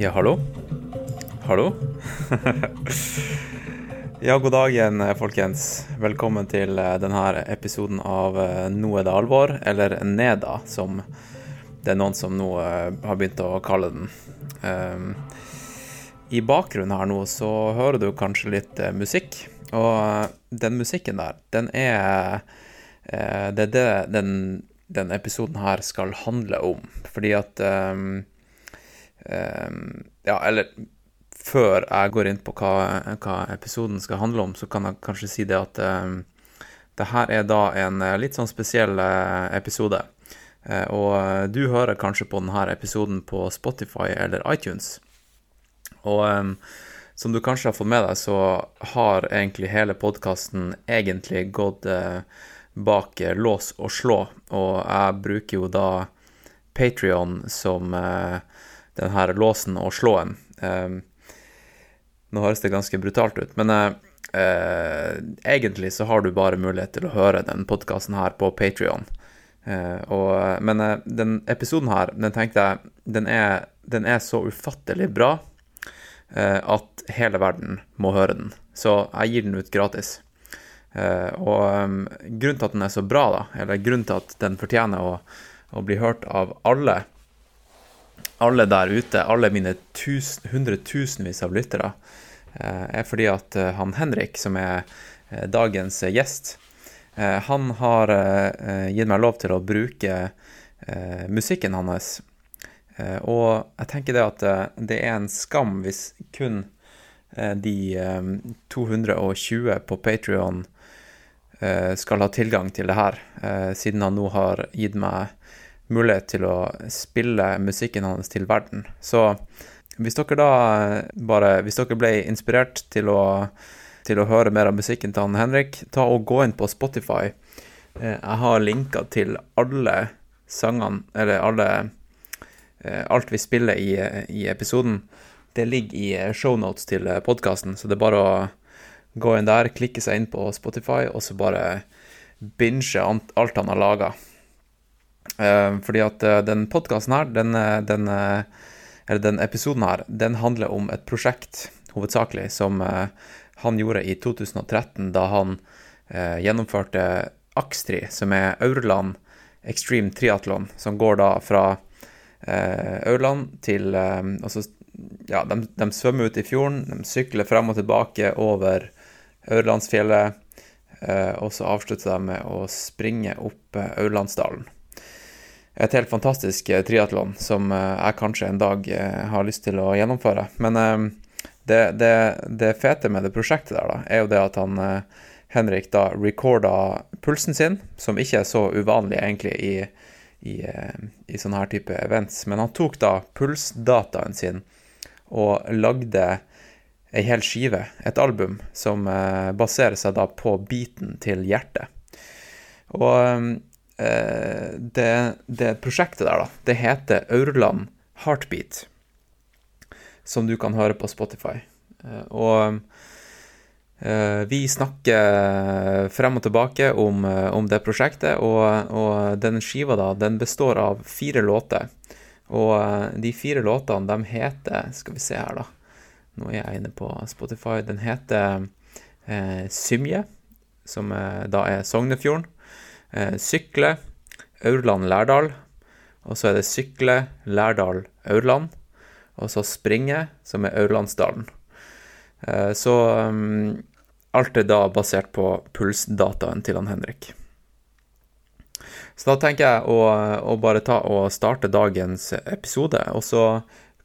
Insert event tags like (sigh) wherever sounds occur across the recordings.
Ja, hallo? Hallo? (laughs) ja, god dag igjen, folkens. Velkommen til eh, denne episoden av eh, Nå er det alvor, eller Neda, som det er noen som nå eh, har begynt å kalle den. Um, I bakgrunnen her nå så hører du kanskje litt musikk, og den musikken der, den er Det er det den, den episoden her skal handle om, fordi at um, Ja, eller før jeg går inn på hva, hva, episoden skal handle om, så kan jeg kanskje si det at um, det her er da en eh, litt sånn spesiell uh, episode. Uh, og du hører kanskje på denne episoden på Spotify eller iTunes. Og um, som du kanskje har fått med deg, så har egentlig hele podkasten egentlig gått uh, bak lås og slå, og jeg bruker jo da Patrion som den her låsen og slåen. Eh, nå høres det ganske brutalt ut, men eh, eh, egentlig så har du bare mulighet til å høre den podkasten her på Patrion. Og, men eh, den episoden her, den tenkte jeg, den er, den er så ufattelig bra eh, at hele verden må høre den. Så jeg gir den ut gratis. Eh, og um, grunnen til at den er så bra, da, eller grunnen til at den fortjener å, å bli hørt av alle, alle der ute, alle mine tusen, hundretusenvis av lyttere, eh, er fordi at eh, han Henrik, som er eh, dagens gjest, han har gitt meg lov til å bruke musikken hans. Og jeg tenker det at det er en skam hvis kun de 220 på Patrion skal ha tilgang til det her, siden han nå har gitt meg mulighet til å spille musikken hans til verden. Så hvis dere da bare Hvis dere ble inspirert til å, til å høre mer av musikken til han Henrik, ta og gå inn på Spotify. Eh, jeg har linker til alle sangene, eller alle eh, Alt vi spiller i, i episoden. Det ligger i shownotes til podkasten, så det er bare å gå inn der, klikke seg inn på Spotify, og så bare binge alt han har laga. Uh, fordi at uh, den podkasten her, den, eh, den, eller den episoden her, den handler om et prosjekt, hovedsakelig, som han gjorde i 2013, da han gjennomførte Akstri, som er Aurland Extreme Triathlon, som går da fra Aurland til Altså, ja, de, de, svømmer ut i fjorden, de sykler frem og tilbake over Aurlandsfjellet, og så avslutter de med å springe opp Aurlandsdalen et helt fantastisk eh, triatlon som eh, jeg kanskje en dag eh, har lyst til å gjennomføre. Men det, det, det fete med det prosjektet der, da, er jo det at han Henrik da recorda pulsen sin, som ikke er så uvanlig egentlig i, i, i sånne her type events. Men han tok da pulsdataen sin og lagde ei hel skive, et album, som baserer seg da på beaten til hjertet. Og det, det, prosjektet der, da, det heter Aurland Heartbeat, som du kan høre på Spotify. Eh, og eh, vi snakker frem og tilbake om, om det prosjektet, og, og den skiva da, den består av fire låter. Og de fire låtene, de heter Skal vi se her, da. Nå er jeg inne på Spotify. Den heter eh, Symje, som da er Sognefjorden. Eh, sykle, Aurland Lærdal. Og så er det sykle, Lærdal, Aurland. Og så springe, som er Aurlandsdalen. Eh, så um, alt er da basert på pulsdataen til han Henrik. Så da tenker jeg å, å, bare ta og starte dagens episode. Og så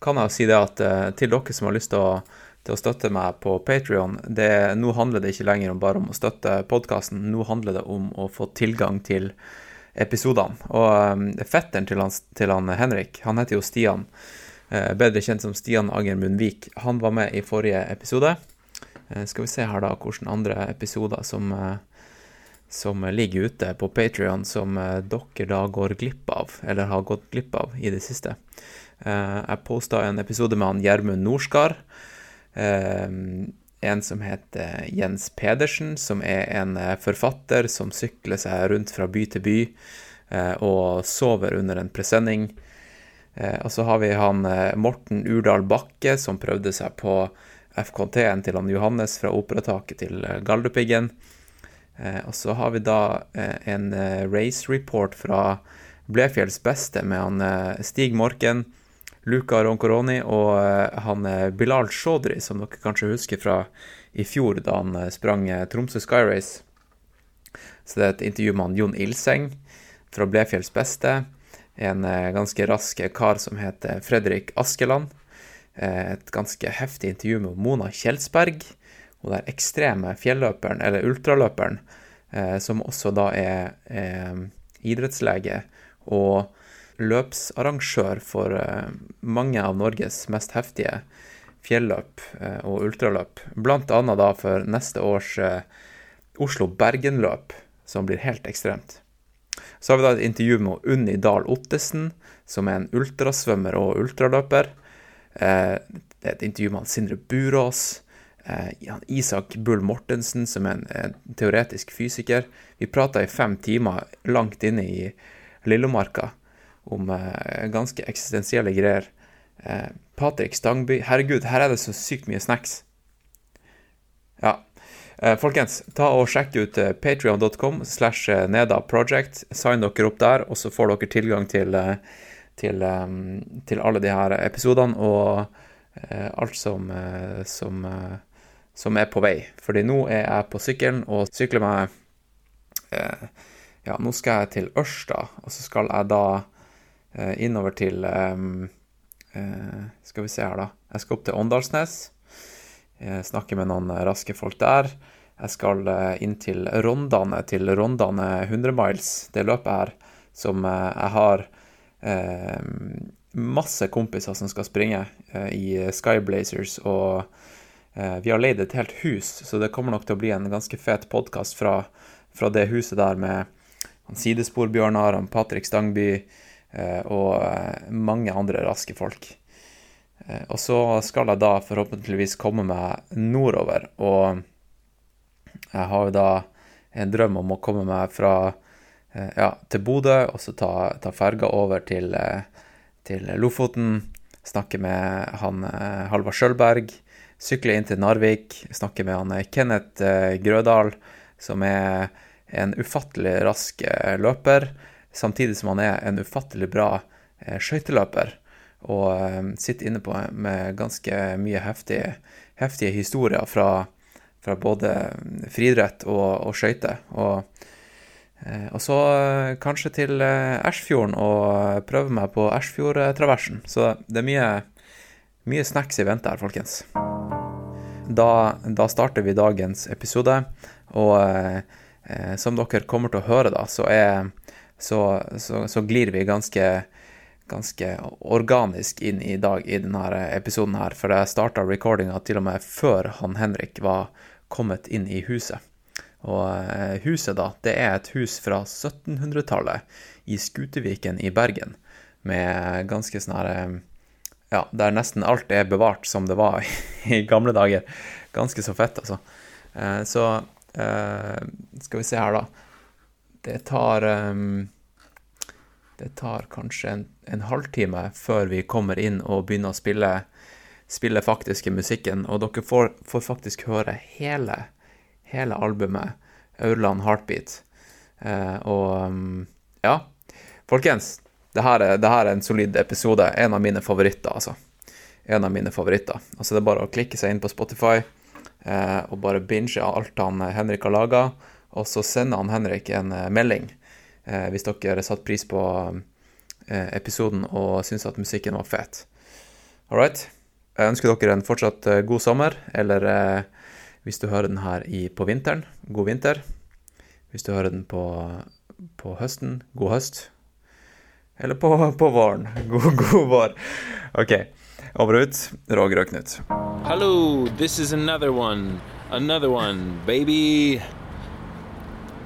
kan jeg jo si det at eh, til dere som har lyst til å til å støtte meg på Patrion. Nå handler det ikke lenger om bare om å støtte podkasten, nå handler det om å få tilgang til episodene. Og um, fetteren til, til, han Henrik, han heter jo Stian, uh, bedre kjent som Stian Anger Munnvik, han var med i forrige episode. Uh, skal vi se her da hvilke andre episoder som, uh, som ligger ute på Patrion som dere da går glipp av, eller har gått glipp av i det siste. jeg posta en episode med han Gjermund Norskar. Ehm, en som heter Jens Pedersen, som er en eh, forfatter som sykler seg rundt fra by til by eh, og sover under en presenning. Eh, og så har vi han eh, Morten Urdal Bakke, som prøvde seg på FKT-en til han Johannes fra Operataket til eh, Galdhøpiggen. Eh, og så har vi da eh, en eh, race report fra Blefjells beste med han Stig Morken, Luca Roncoroni og han Bilal Shodri, som dere kanskje husker fra i fjor, da han sprang Tromsø Sky Race. Så det er et intervju med han Jon Ilseng fra Blefjells beste en eh, ganske rask kar som heter Fredrik Askeland. Eh, et ganske heftig intervju med Mona Kjelsberg, og den ekstreme fjelløperen, eller ultraløperen, eh, som også da er, er idrettslege og løpsarrangør for mange av Norges mest heftige fjelløp og ultraløp. Blant annet da for neste års Oslo-Bergen-løp, som blir helt ekstremt. Så har vi da et intervju med Unni Dahl Ottesen, som er en ultrasvømmer og ultraløper. Eh, det er et intervju med Sindre Burås. Eh, Isak Bull Mortensen, som er en, teoretisk fysiker. Vi prata i fem timer langt inne i Lillomarka om eh, ganske eksistensielle greier. Patrick Stangby Herregud, her er det så sykt mye snacks. Ja, Eh, folkens, ta og sjekk ut eh, patrion.com slash neda project. Sign dere opp der, og så får dere tilgang til, til, til alle de her episodene og alt som, som, som, er på vei. Fordi nå er jeg på sykkelen og sykler meg Ja, nå skal jeg til Ørsta, og så skal jeg da innover til Skal vi se her, da. Jeg skal opp til Åndalsnes. Snakke med noen raske folk der. Jeg skal eh, inn til Rondane, til Rondane 100 miles, det løpet her, som eh, jeg har eh, masse kompiser som skal springe eh, i Skyblazers, og eh, vi har leid et helt hus, så det kommer nok til å bli en ganske fet podkast fra, fra, det huset der med Sidesporbjørnar, Patrick Stangby eh, og mange andre raske folk. Og så skal jeg da forhåpentligvis komme meg nordover. og jeg har jo da en drøm om å komme meg fra eh, ja, til Bodø, og så ta, ta ferga over til, eh, til, Lofoten. Snakke med han eh, Halvard Sjølberg. Sykle inn til Narvik. Snakke med han Kenneth Grødal, som er en ufattelig rask løper, samtidig som han er en ufattelig bra skøyteløper. Og sitter inne på med ganske mye heftige, heftige historier fra fra både friidrett og, og skøyter. Og, eh, og, så eh, kanskje til eh, Ersfjorden og prøve meg på Ersfjordtraversen. Så det er mye, mye snacks i vente her, folkens. Da, da, starter vi dagens episode, og eh, som dere kommer til å høre, da, så, er, så, så, så glir vi ganske ganske organisk inn i dag i denne episoden her, for jeg starta recordinga til og med før han Henrik var kommet inn i huset. Og eh, huset, da, det er et hus fra 1700-tallet i Skuteviken i Bergen, med ganske sånn her eh, Ja, der nesten alt er bevart som det var (laughs) i gamle dager. Ganske så fett, altså. Eh, så skal vi se her, da. Det tar Det tar kanskje en, en halvtime før vi kommer inn og begynner å spille spille faktiske musikken, og dere får, får faktisk høre hele, hele albumet Aurland Heartbeat. Uh, og um, ja, folkens, det her, er, det her, er, en solid episode. En av mine favoritter, altså. En av mine favoritter. Altså, det er bare å klikke seg inn på Spotify eh, og bare binge alt han eh, Henrik har laga, og så sender han Henrik en eh, melding eh, hvis dere satte pris på eh, episoden og syntes at musikken var fet. All right? Jeg ønsker dere en fortsatt eh, god sommer, eller eh, hvis du hører den her i, på vinteren, god vinter. Hvis du hører den på, på høsten, god høst. Eller på, på våren, (laughs) god, god vår. OK. Over og ut. Roger og Knut. Hallo, this is another one. Another one, baby.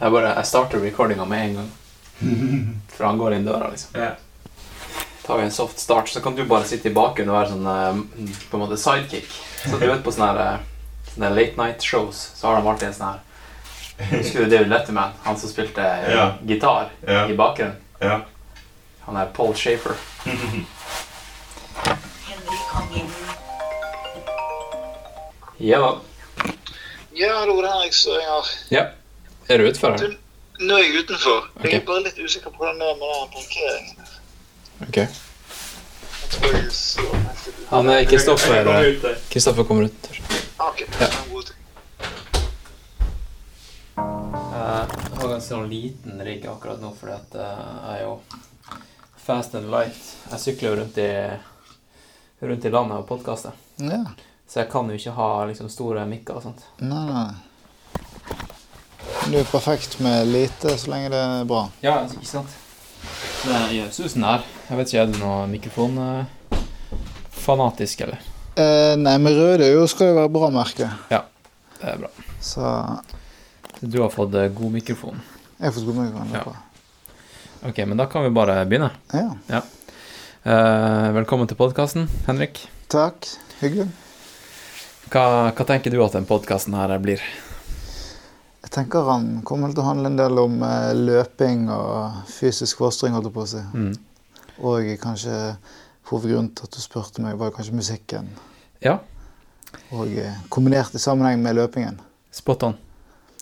Jeg bare jeg starter recordinga med en gang. For han går inn døra, liksom. Ja. tar vi en soft start, så kan du bare sitte i bakgrunnen og være sånn eh, på en måte sidekick. Så du vet på sånne, her, eh, sånne late night shows, så har de alltid en sånn her Husker du David Letterman? Han som spilte eh, Ja. gitar Ja. i bakgrunnen? Ja. Han er Paul Shafer. (laughs) Ja da. Ja, hallo, det er Henrik Søringer. Ja. Er du utfor? Nå er jeg utenfor. Jeg er bare litt usikker på hvordan det er med den parkeringen. Ok. Han er Kristoffer Kristoffer kommer ut. Ok, Ja. det en god ting. Jeg har ganske sånn liten rigg akkurat nå, fordi at eh, jeg er jo fast and light. Jeg sykler jo rundt i, rundt i landet og podkaster. Ja. Så jeg kan jo ikke ha liksom store mikker og sånt. Nei, nei. Du er perfekt med lite så lenge det er bra. Ja, ikke sant? Det gjør susen her. Jeg vet ikke, er du noe mikrofonfanatisk, eller? Eh, nei, men røde jo skal jo være bra merke. Ja, Det er bra. Så Du har fått eh, god mikrofon. jeg har fått god mikrofon. Ja. Ok, men da kan vi bare begynne. Ja. Eh, velkommen til podkasten, Henrik. Takk. Hyggelig. Hva, hva tenker du at den podkasten her blir? Jeg tenker han kommer til å handle en del om eh, løping og fysisk fostring, holdt jeg på å si. Mm. Og kanskje hovedgrunnen til at du spurte meg, var kanskje musikken. Ja, Og eh, kombinert i sammenheng med løpingen. spot on.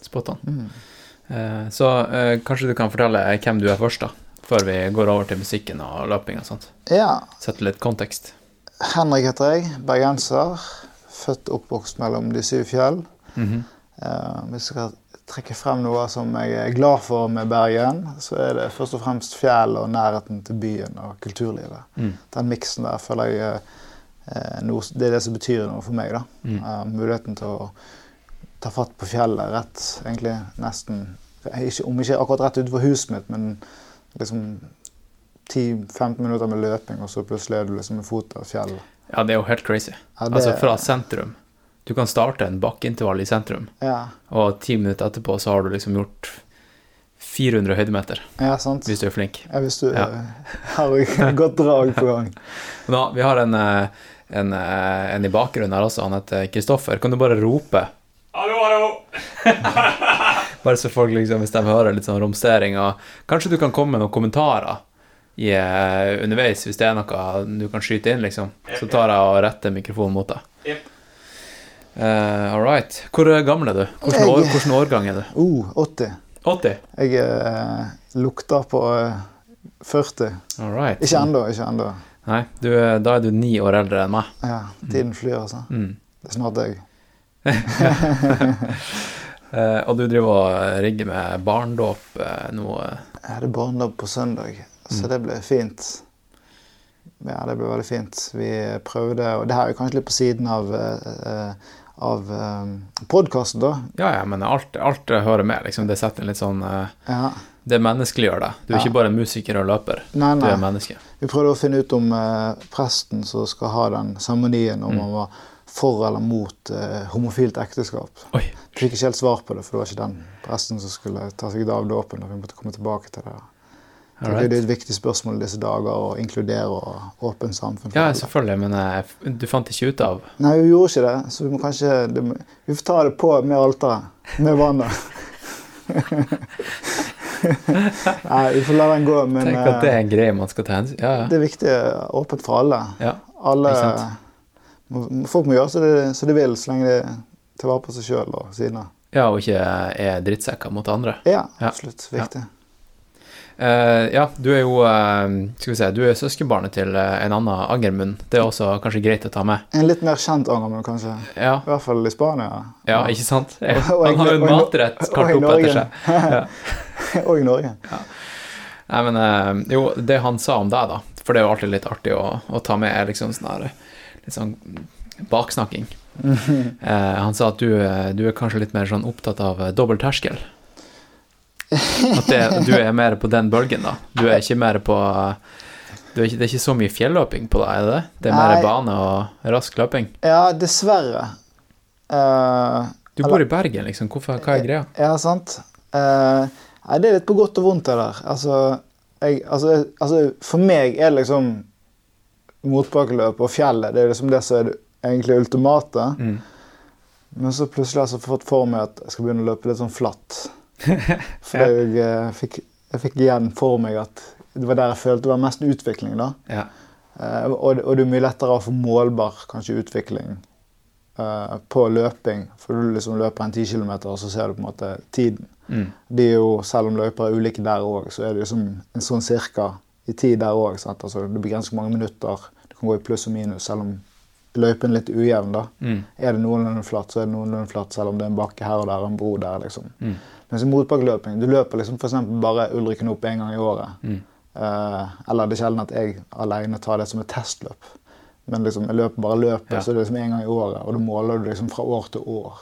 Spot on. Mm. Eh, så eh, kanskje du kan fortelle hvem du er først, da? Før vi går over til musikken og løping og sånt. Ja. Sette litt kontekst. Henrik heter jeg. Bergenser. Født og oppvokst mellom de syv fjell. Mm -hmm. uh, hvis jeg skal trekke frem noe som jeg er glad for med Bergen, så er det først og fremst fjell og nærheten til byen og kulturlivet. Mm. Den miksen der føler jeg uh, noe, det er det som betyr noe for meg. da. Eh, muligheten til å ta fatt på fjellet rett, egentlig nesten ikke, Om ikke akkurat rett utenfor huset mitt, men liksom 10-15 minutter med løping, og så plutselig er du liksom med fot av fjellet. Ja, det er jo helt crazy. Ja, det- Altså fra sentrum. Du kan starte en bakkeintervall i sentrum, Ja, og ti minutter etterpå så har du liksom gjort 400 høydemeter, ja sant. hvis du er flink. Ja, hvis du Ja. (laughs) har (laughs) godt drag på gang. (laughs) Nå, vi har en, eh, en, eh, en i bakgrunnen her også, han heter Kristoffer. Kan du bare rope? Hallo, hallo! Bare så folk liksom, hvis de hører litt sånn romstering, og kanskje du kan komme med noen kommentarer i, eh, underveis, hvis det er noe du kan skyte inn, liksom. Så tar jeg og retter mikrofonen mot deg. Jep. Eh, all right. Hvor gammel er du? Hvilken, år, hvilken årgang er du? Uh, 80. 80? Jeg uh, lukter på eh, 40. All right. Ikke ennå, ikke ennå. Nei, du, er- da er du ni år eldre enn meg. Ja, tiden flyr, altså. Mm. Det er snart. (laughs) Eh, og du driver og rigger med barndåp eh, nå. eh. Jeg hadde barndåp på søndag, så det ble fint. Ja, det ble veldig fint. Vi prøvde, og det her er kanskje litt på siden av, eh, av eh, podkasten, da. Ja, ja, men alt, alt hører med, liksom. Det setter en litt sånn eh, Ja. Det menneskeliggjør deg. Du er Ja. ikke bare en musiker og løper. Nei, Du er menneske. Vi prøvde å finne ut om eh, presten som skal ha den seremonien, om Mm. han var for eller mot eh, homofilt ekteskap. Oi. Vi fikk ikke helt svar på det, for det var ikke den presten som skulle ta seg av dåpen. og Vi måtte komme tilbake til det. All Det er et viktig spørsmål i disse dager å inkludere åpent samfunn. Ja, selvfølgelig, men jeg, du fant ikke ut av Nei, vi gjorde ikke det, så vi må kanskje det, Vi får ta det på med alteret. Med vannet. (laughs) Nei, vi får la den gå, men Tenk at det er eh, en greie man skal ta hensyn Ja, ja. det er viktig. Åpent for alle. ja. alle må- Folk må gjøre som de, som de vil, så lenge de tar vare på seg sjøl og sine. ja og ikke er drittsekker mot andre. Ja, Ja. absolutt. Viktig. Eh, ja, du er jo uh, Skal vi se, du er søskenbarnet til uh, en annen Angermund. Det er også kanskje greit å ta med. En litt mer kjent Angermund, kanskje. Ja, I hvert fall i Spania. ja ikke sant? Og- og Han har jo en matrett kalt opp etter seg. Og i Norge. Nei, men jo, det han sa om deg, da, for det er jo alltid litt artig å, å ta med, er liksom sånn her Litt sånn baksnakking. (laughs) Han sa at du, du er kanskje litt mer sånn opptatt av dobbel terskel. At det, du er mer på den bølgen, da. Du er ikke mer på du er ikke, Det er ikke så mye fjelløping på deg, er det det? Er mer Nei. bane og rask løping? Ja, dessverre. Uh, Du bor i Bergen, liksom. Hvorfor, hva er greia? Ja, sant. Uh, nei, det er litt på godt og vondt, det der. Altså, jeg, altså, altså, for meg er det liksom motbakkeløp og fjellet det er liksom det som er det egentlig ultimate. Mm. Men så plutselig har jeg fått for meg at jeg skal begynne å løpe litt sånn flatt. (laughs) For jeg, eh, fikk, jeg fikk igjen for meg at det var der jeg følte det var mest utvikling. da. Ja. Uh, og, og det er mye lettere å få målbar kanskje utvikling uh, på løping. For du liksom løper en 10 km, og så ser du på en måte tiden. Mm. De er jo, Selv om løyper er ulike der òg, så er det liksom en sånn cirka i tid der òg. Altså, det begrenser hvor mange minutter. Det kan gå i pluss og minus, selv om løypen er litt ujevn. da. Mm. Er det noenlunde flatt, så er det noenlunde flatt, selv om det er en bakke her og der og en bro der. liksom. Mm. Mens i motbakkeløping, du løper liksom eksempel bare Ulriken opp én gang i året. Mm. Uh, eller det er sjelden at jeg alene tar det som et testløp. Men liksom, jeg løper bare løpet, Ja. så det er liksom én gang i året. Og da måler du liksom fra år til år.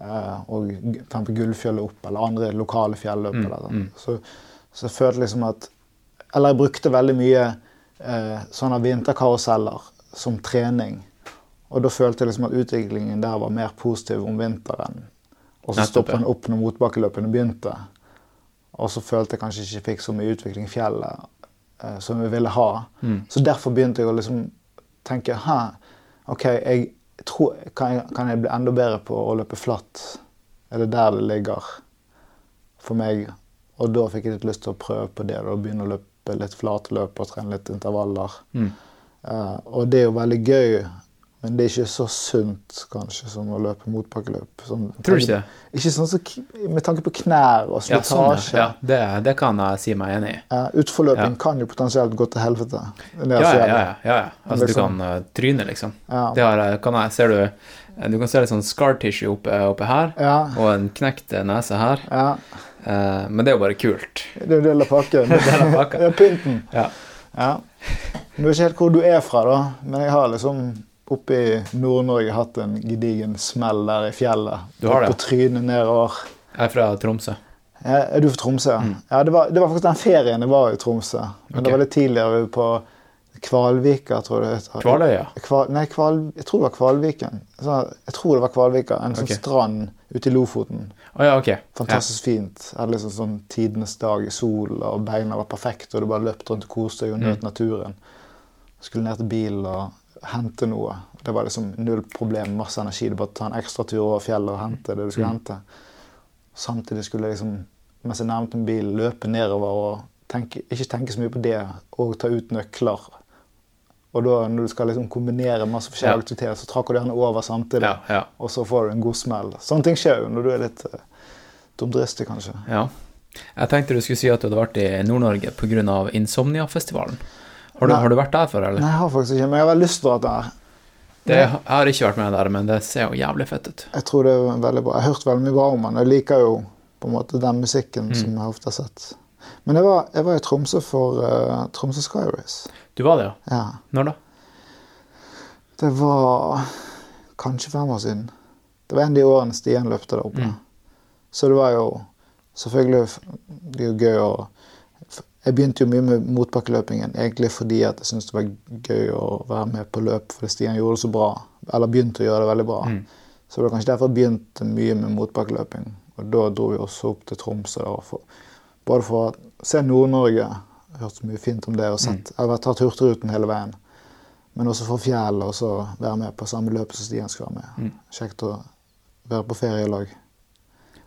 Uh, og for Gullfjellet opp, eller andre lokale fjelløp. Mm, eller sånn. mm. Så, så jeg følte liksom at Eller jeg brukte veldig mye uh, sånne vinterkaruseller som trening. Og da følte jeg liksom at utviklingen der var mer positiv om vinteren. Og så stoppet ja. opp når motbakkeløpene begynte. Og så følte jeg kanskje ikke jeg fikk så mye utvikling i fjellet eh, som jeg ville ha. Mm. Så derfor begynte jeg å liksom tenke Hæ, OK, jeg tror, kan, jeg, kan jeg bli enda bedre på å løpe flatt? Er det der det ligger for meg? Og da fikk jeg litt lyst til å prøve på det. og begynne å løpe litt flatløp og trene litt intervaller. Mm. Uh, og det er jo veldig gøy, men det er ikke så sunt kanskje som å løpe motbakkeløp. Sånn, Tror du ikke det? Ikke sånn så, med tanke på knær og Ja, sånn, ja. det, det kan jeg si meg enig i. Ja, utforløping Ja. kan jo potensielt gå til helvete. Ja, ja, ja. ja, ja. Altså, du Liksom. kan uh, tryne, liksom. Det har, kan jeg, ser du, eh, du kan se litt sånn scar tissue oppe, oppe her, og en knekt nese her. ja. Eh, men det er jo bare kult. Det er en del av pakken. (laughs) Det er del av pakken. Ja, pynten. Ja. Ja. Du vet ikke helt hvor du er fra, da, men jeg har liksom oppe i Nord-Norge hatt en gedigen smell der i fjellet. Du har det? På trynet nedover. Jeg er fra Tromsø. Ja, er du fra Tromsø? ja? Ja, det var, det var faktisk den ferien jeg var i Tromsø. Men okay. det var litt tidligere på Kvalvika, tror jeg det heter. Kvaløya. Kval, nei, Kval, jeg tror det var Kvalviken. Så, jeg tror det var Kvalvika. En sånn okay. strand ute i Lofoten. Å ja, ok. Fantastisk fint. Jeg hadde liksom sånn tidenes dag i sol, og beina var perfekte, og du bare løp rundt og koste deg og nøt naturen. Skulle ned til bilen og hente noe. Det var liksom null problem, masse energi. Det var bare ta en ekstra tur over fjellet og hente det du skulle hente. Samtidig skulle jeg liksom, mens jeg nærmet meg bilen, løpe nedover og tenke, ikke tenke så mye på det, og ta ut nøkler. Og da når du skal liksom kombinere masse forskjellige Ja. aktiviteter, så trakker du gjerne over samtidig. Ja, ja. Og så får du en god smell. Sånne ting skjer jo når du er litt uh, dumdristig, kanskje. Ja. Jeg tenkte du skulle si at du hadde vært i Nord-Norge pga. Insomnia-festivalen. Har, du- har du vært der før, eller? Nei, jeg har faktisk ikke, men jeg har lyst til å være der. Det, jeg har ikke vært med der, men det ser jo jævlig fett ut. Jeg tror det er veldig bra. Jeg har hørt veldig mye bra om den. Jeg liker jo på en måte den musikken Mm. som jeg ofte har sett. Men jeg var, jeg var i Tromsø for uh, Tromsø Sky Race. Du var det, ja? Ja. Når da? Det var kanskje fem år siden. Det var en av de årene Stian løpte der oppe. Mm. Så det var jo selvfølgelig Det er jo gøy å Jeg begynte jo mye med motbakkeløpingen egentlig fordi at jeg syntes det var gøy å være med på løp fordi Stian gjorde det så bra. Eller begynte å gjøre det veldig bra. Mm. Så det var kanskje derfor jeg begynte mye med motbakkeløping. Og da dro vi også opp til Tromsø. for, både for å se Nord-Norge, hørt så mye fint om det, og sett, jeg har tatt Hurtigruten hele veien. Men også for fjellet, og så være med på samme løpet som Stian skal være med. Kjekt å være på ferielag.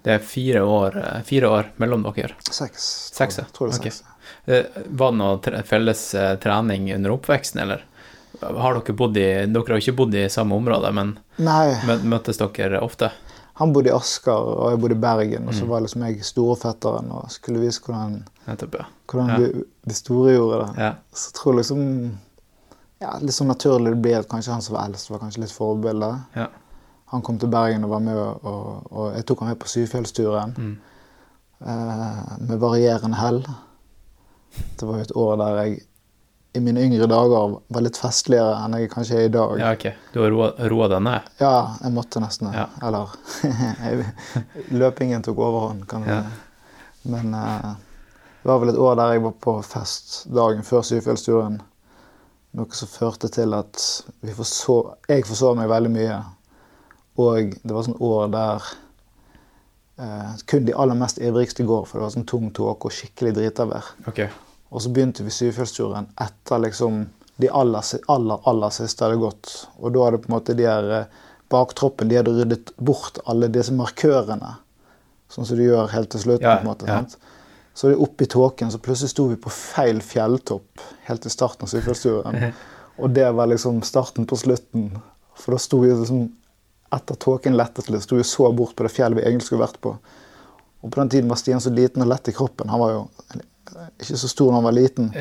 Det er fire år, eh, fire år mellom dere. Seks. tror Seks, ja. Tror det er seks. Var det noe felles eh, trening under oppveksten, eller? Har dere bodd i Dere har ikke bodd i samme område, men Nei, mø- møttes dere ofte? han bodde i Asker, og jeg bodde i Bergen. Og så Mm. var liksom jeg storefetteren og skulle vise hvordan, Nettopp, ja. hvordan Ja. de, de store gjorde det. ja. Så jeg tror liksom ja, Litt sånn naturlig det blir at kanskje han som var eldst, var kanskje litt forbilde. Ja. Han kom til Bergen og var med, og, og jeg tok han med på Syfjellsturen. Mm. Eh, med varierende hell. Det var jo et år der jeg i mine yngre dager var litt festligere enn jeg kanskje er i dag. Ja, ok. Du har roa, deg ned? Ja, jeg måtte nesten det. Ja. Eller (laughs) Løpingen tok overhånd, kan du Ja. si. Men uh, det var vel et år der jeg var på fest dagen før Syfjellsturen. Noe som førte til at vi forså, jeg forsov meg veldig mye. Og det var sånn år der eh, kun de aller mest ivrigste går, for det var sånn tung tåke og skikkelig dritavær. Okay. Og så begynte vi Syvfjellsturen etter liksom de aller, aller, aller siste hadde gått. Og da hadde på en måte de her eh, baktroppen de hadde ryddet bort alle disse markørene. Sånn som du gjør helt til slutten. Ja, på en måte, ja. sant? Så det oppi tåken, så plutselig sto vi på feil fjelltopp helt til starten av Syvfjellsturen. (laughs) Og det var liksom starten på slutten. For da sto vi liksom Etter tåken lettet litt, sto vi så bort på det fjellet vi egentlig skulle vært på. Og på den tiden var Stian så liten og lett i kroppen. Han var jo ikke så stor da han var liten.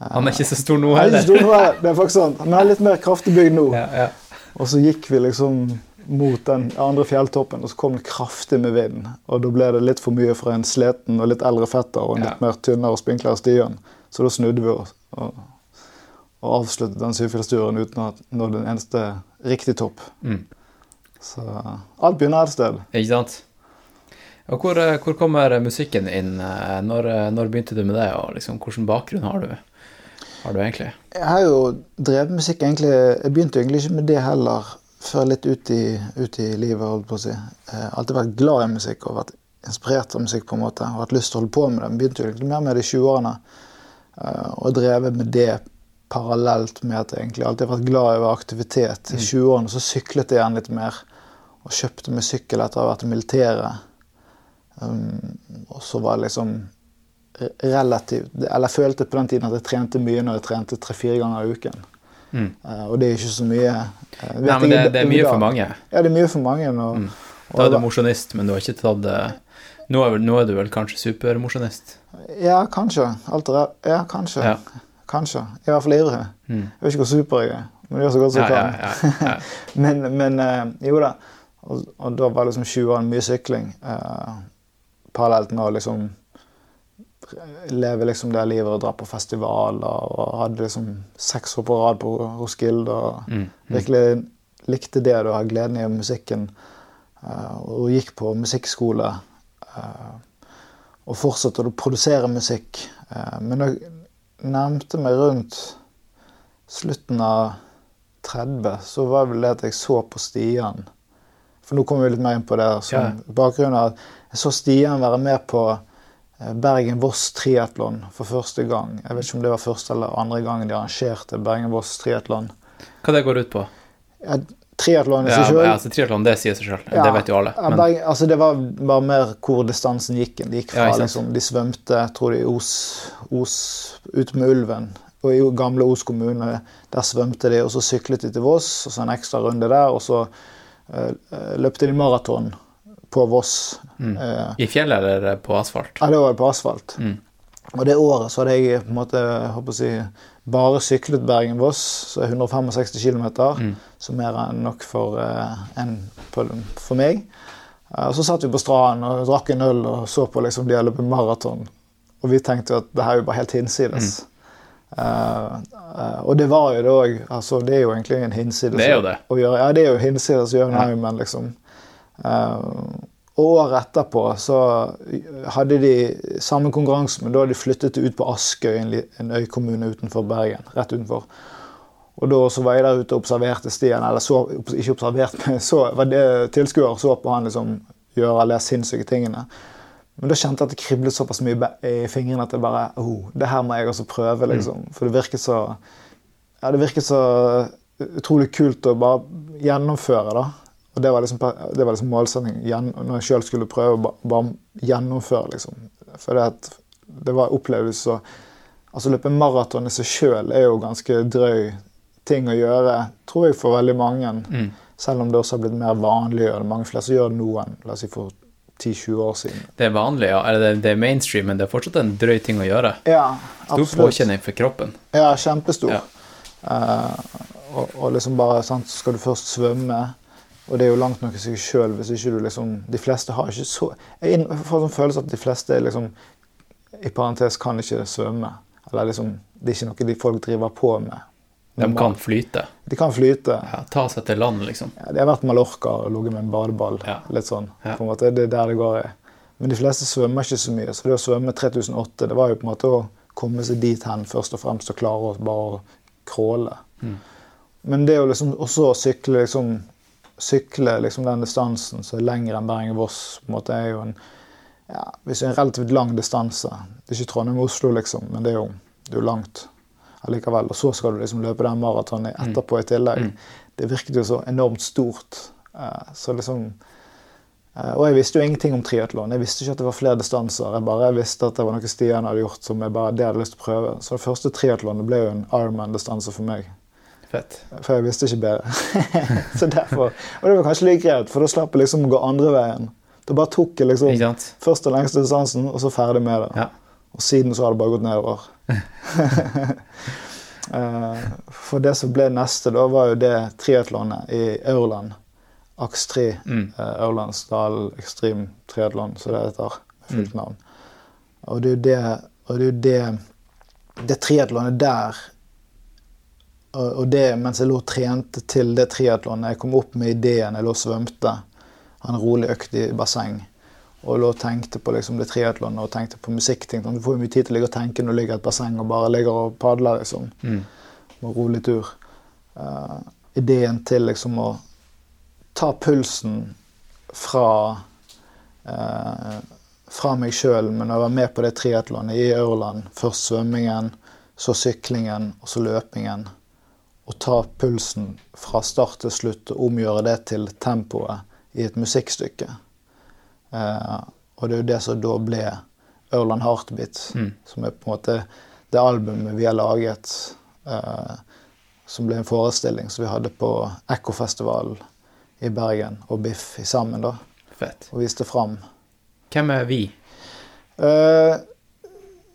Han er ikke så stor nå Han er ikke heller. stor nå, det er faktisk sant. Han er litt mer kraftig bygd nå. Ja, ja. Og så gikk vi liksom mot den andre fjelltoppen, og så kom det kraftig med vind. Og da ble det litt for mye for en sliten og litt eldre fetter og en Ja. litt mer tynnere og spinklere Stian. Så da snudde vi oss og, og avsluttet den syvfjellsturen uten å nå den eneste riktig topp. Mm. Så alt begynner et sted. Ikke sant? Og hvor, eh, hvor kommer musikken inn? eh, Når, eh, når begynte du med det, og liksom, hvilken bakgrunn har du, har du egentlig? Jeg har jo drevet musikk egentlig Jeg begynte egentlig ikke med det heller før litt ut i, ut i livet, holdt på å si. Jeg har alltid vært glad i musikk og vært inspirert av musikk på en måte. Og hatt lyst til å holde på med det. Jeg begynte jo egentlig mer med det i 20-årene. eh, Og drevet med det parallelt med at jeg egentlig alltid har vært glad i aktivitet. I 20-årene så syklet jeg igjen litt mer. Og kjøpte meg sykkel etter å ha vært i militæret. Um, og så var det liksom relativt Eller jeg følte på den tiden at jeg trente mye når jeg trente tre-fire ganger i uken. Mm. Uh, og det er ikke så mye. uh, Nei, men det, det er mye for mange. Ja, det er mye for mange. Og, Mm. Da er du jeg mosjonist, men du har ikke tatt det nå er, vel- nå er du vel kanskje supermosjonist? Ja, kanskje. Alt er, ja, kanskje. Ja. Kanskje. Jeg i hvert fall ivrig. Mm. Jeg vet ikke hvor super jeg er, men jeg gjør så godt som jeg ja, kan. ja, ja. (laughs) Men, men eh, jo da. Og, og da var liksom 20 år mye sykling. eh, parallelt med å liksom leve liksom det livet og dra på festivaler. Og hadde liksom seks år på rad på Roskilde. og Mm. Mm. Virkelig likte det og hadde gleden i musikken. eh, og gikk på musikkskole. eh, og fortsatte å produsere musikk. Eh, men da nærmte meg rundt slutten av 30, så var det vel det at jeg så på Stian. For nå kommer vi litt mer inn på det. Som Ja. bakgrunnen av at Jeg så Stian være med på eh, Bergen-Voss triatlon for første gang. Jeg vet ikke om det var første eller andre gangen de arrangerte Bergen-Voss triatlon. Hva det går ut på? Ja, triatlon i seg sjøl. ja, altså, Triatlon, det sier seg sjøl. Ja, Det vet jo alle. Men, Bergen, altså det var bare mer hvor distansen gikk. De gikk fra ja, liksom, De svømte jeg tror de i Os, Os ute med ulven. Og i gamle Os kommune, der svømte de, og så syklet de til Voss, og så en ekstra runde der, og så eh, løpte de maraton på Voss. Mm. Eh, I fjellet eller på asfalt? ja, det var på asfalt. Mm. Og det året så hadde jeg på en måte, håper å si, bare syklet Bergen-Voss, så 165 km. Mm. Så mer enn nok for, eh, en, for meg. Og så satt vi på stranden og drakk en øl og så på liksom de hadde løpt maraton. Og vi tenkte jo at det her er jo bare helt hinsides. Mm. Eh, uh, og det var jo òg. Altså, det er jo egentlig en hinsides Det er jo det. å gjøre. Ja, det er jo hinsides å gjøre Ja. men liksom. uh, året etterpå så hadde de samme konkurranse, men da hadde de flyttet det ut på Askøy, en, øykommune utenfor Bergen. Rett utenfor. Og da så var jeg der ute og observerte Stian, eller så, ikke observert, men (laughs) så var det tilskuer så på han liksom gjøre alle de sinnssyke tingene. Men da kjente jeg at det kriblet såpass mye i fingrene at jeg bare oh, Det her må jeg også prøve, liksom. For det virket så Ja, det virket så utrolig kult å bare gjennomføre, da. Og det var liksom, det var liksom målsettingen når jeg sjøl skulle prøve å ba- bare gjennomføre, liksom. For det, at det var opplevelse så Altså løpe maraton i seg sjøl er jo ganske drøy ting å gjøre, tror jeg, for veldig mange. Mm. Selv om det også har blitt mer vanlig å gjøre det. Mange flere som gjør det nå enn la oss si, for 10-20 år siden. Det er vanlig, ja. Eller det, er mainstream, men det er fortsatt en drøy ting å gjøre. Ja, absolutt. Stor påkjenning for kroppen. Ja, kjempestor. Ja. Uh, og, og liksom bare sant, skal du først svømme. Og det er jo langt nok i seg sjøl hvis ikke du liksom De fleste har ikke så Jeg får sånn følelse at de fleste liksom i parentes kan ikke svømme. Eller liksom, det er ikke noe de folk driver på med. De kan flyte. De kan flyte. Ja, ta seg til land, liksom. Ja, de har vært Mallorca og ligget med en badeball. Ja. Litt sånn. Ja. på en måte, Det er der det går i. Men de fleste svømmer ikke så mye. Så det å svømme 3008, det var jo på en måte å komme seg dit hen først og fremst og klare å bare crawle. Mm. Men det å liksom også sykle liksom sykle liksom den distansen som er lengre enn Bergen-Voss, på en måte er jo en ja, hvis det er en relativt lang distanse. Det er ikke Trondheim-Oslo, liksom, men det er jo, det er jo langt allikevel. Og så skal du liksom løpe den maratonen etterpå i tillegg. Det virket jo så enormt stort. Eh, så liksom eh, Og jeg visste jo ingenting om triatlon. Jeg visste ikke at det var flere distanser. Jeg bare visste at det var noe Stian hadde gjort som jeg bare det hadde lyst til å prøve. Så det første triatlonet ble jo en Ironman-distanse for meg. Fett. For jeg visste ikke bedre. (laughs) så derfor, Og det var kanskje like greit, for da slapp jeg liksom å gå andre veien. Da bare tok jeg liksom først den lengste distansen, og så ferdig med det. Ja. Og siden så har det bare gått nedover. (laughs) Eh, For det som ble neste, da var jo det triatlonet i Aurland. Aks 3. Mm. eh, Aurlandsdal Extreme Triatlon, som det heter. Med fullt navn. Og det er jo det Og det er det Det triatlonet der og det mens jeg lå og trente til det triatlonet Jeg kom opp med ideen, jeg lå og svømte. han en rolig økt i basseng. Og lå og tenkte på liksom det triatlonet og tenkte på musikkting. Du får jo mye tid til å ligge og tenke når du ligger i et basseng og bare ligger og padler. liksom. Mm. Med rolig tur. Uh, ideen til liksom å ta pulsen fra uh, fra meg sjøl, men å være med på det triatlonet i Aurland. Først svømmingen, så syklingen, og så løpingen. Og ta pulsen fra start til slutt og omgjøre det til tempoet i et musikkstykke. Eh, og det er jo det som da ble Ørland Heartbeat, Mm. som er på en måte det albumet vi har laget, eh, som ble en forestilling som vi hadde på Ekkofestivalen i Bergen og Biff i sammen, da, Fett. og viste fram. Hvem er vi? Eh,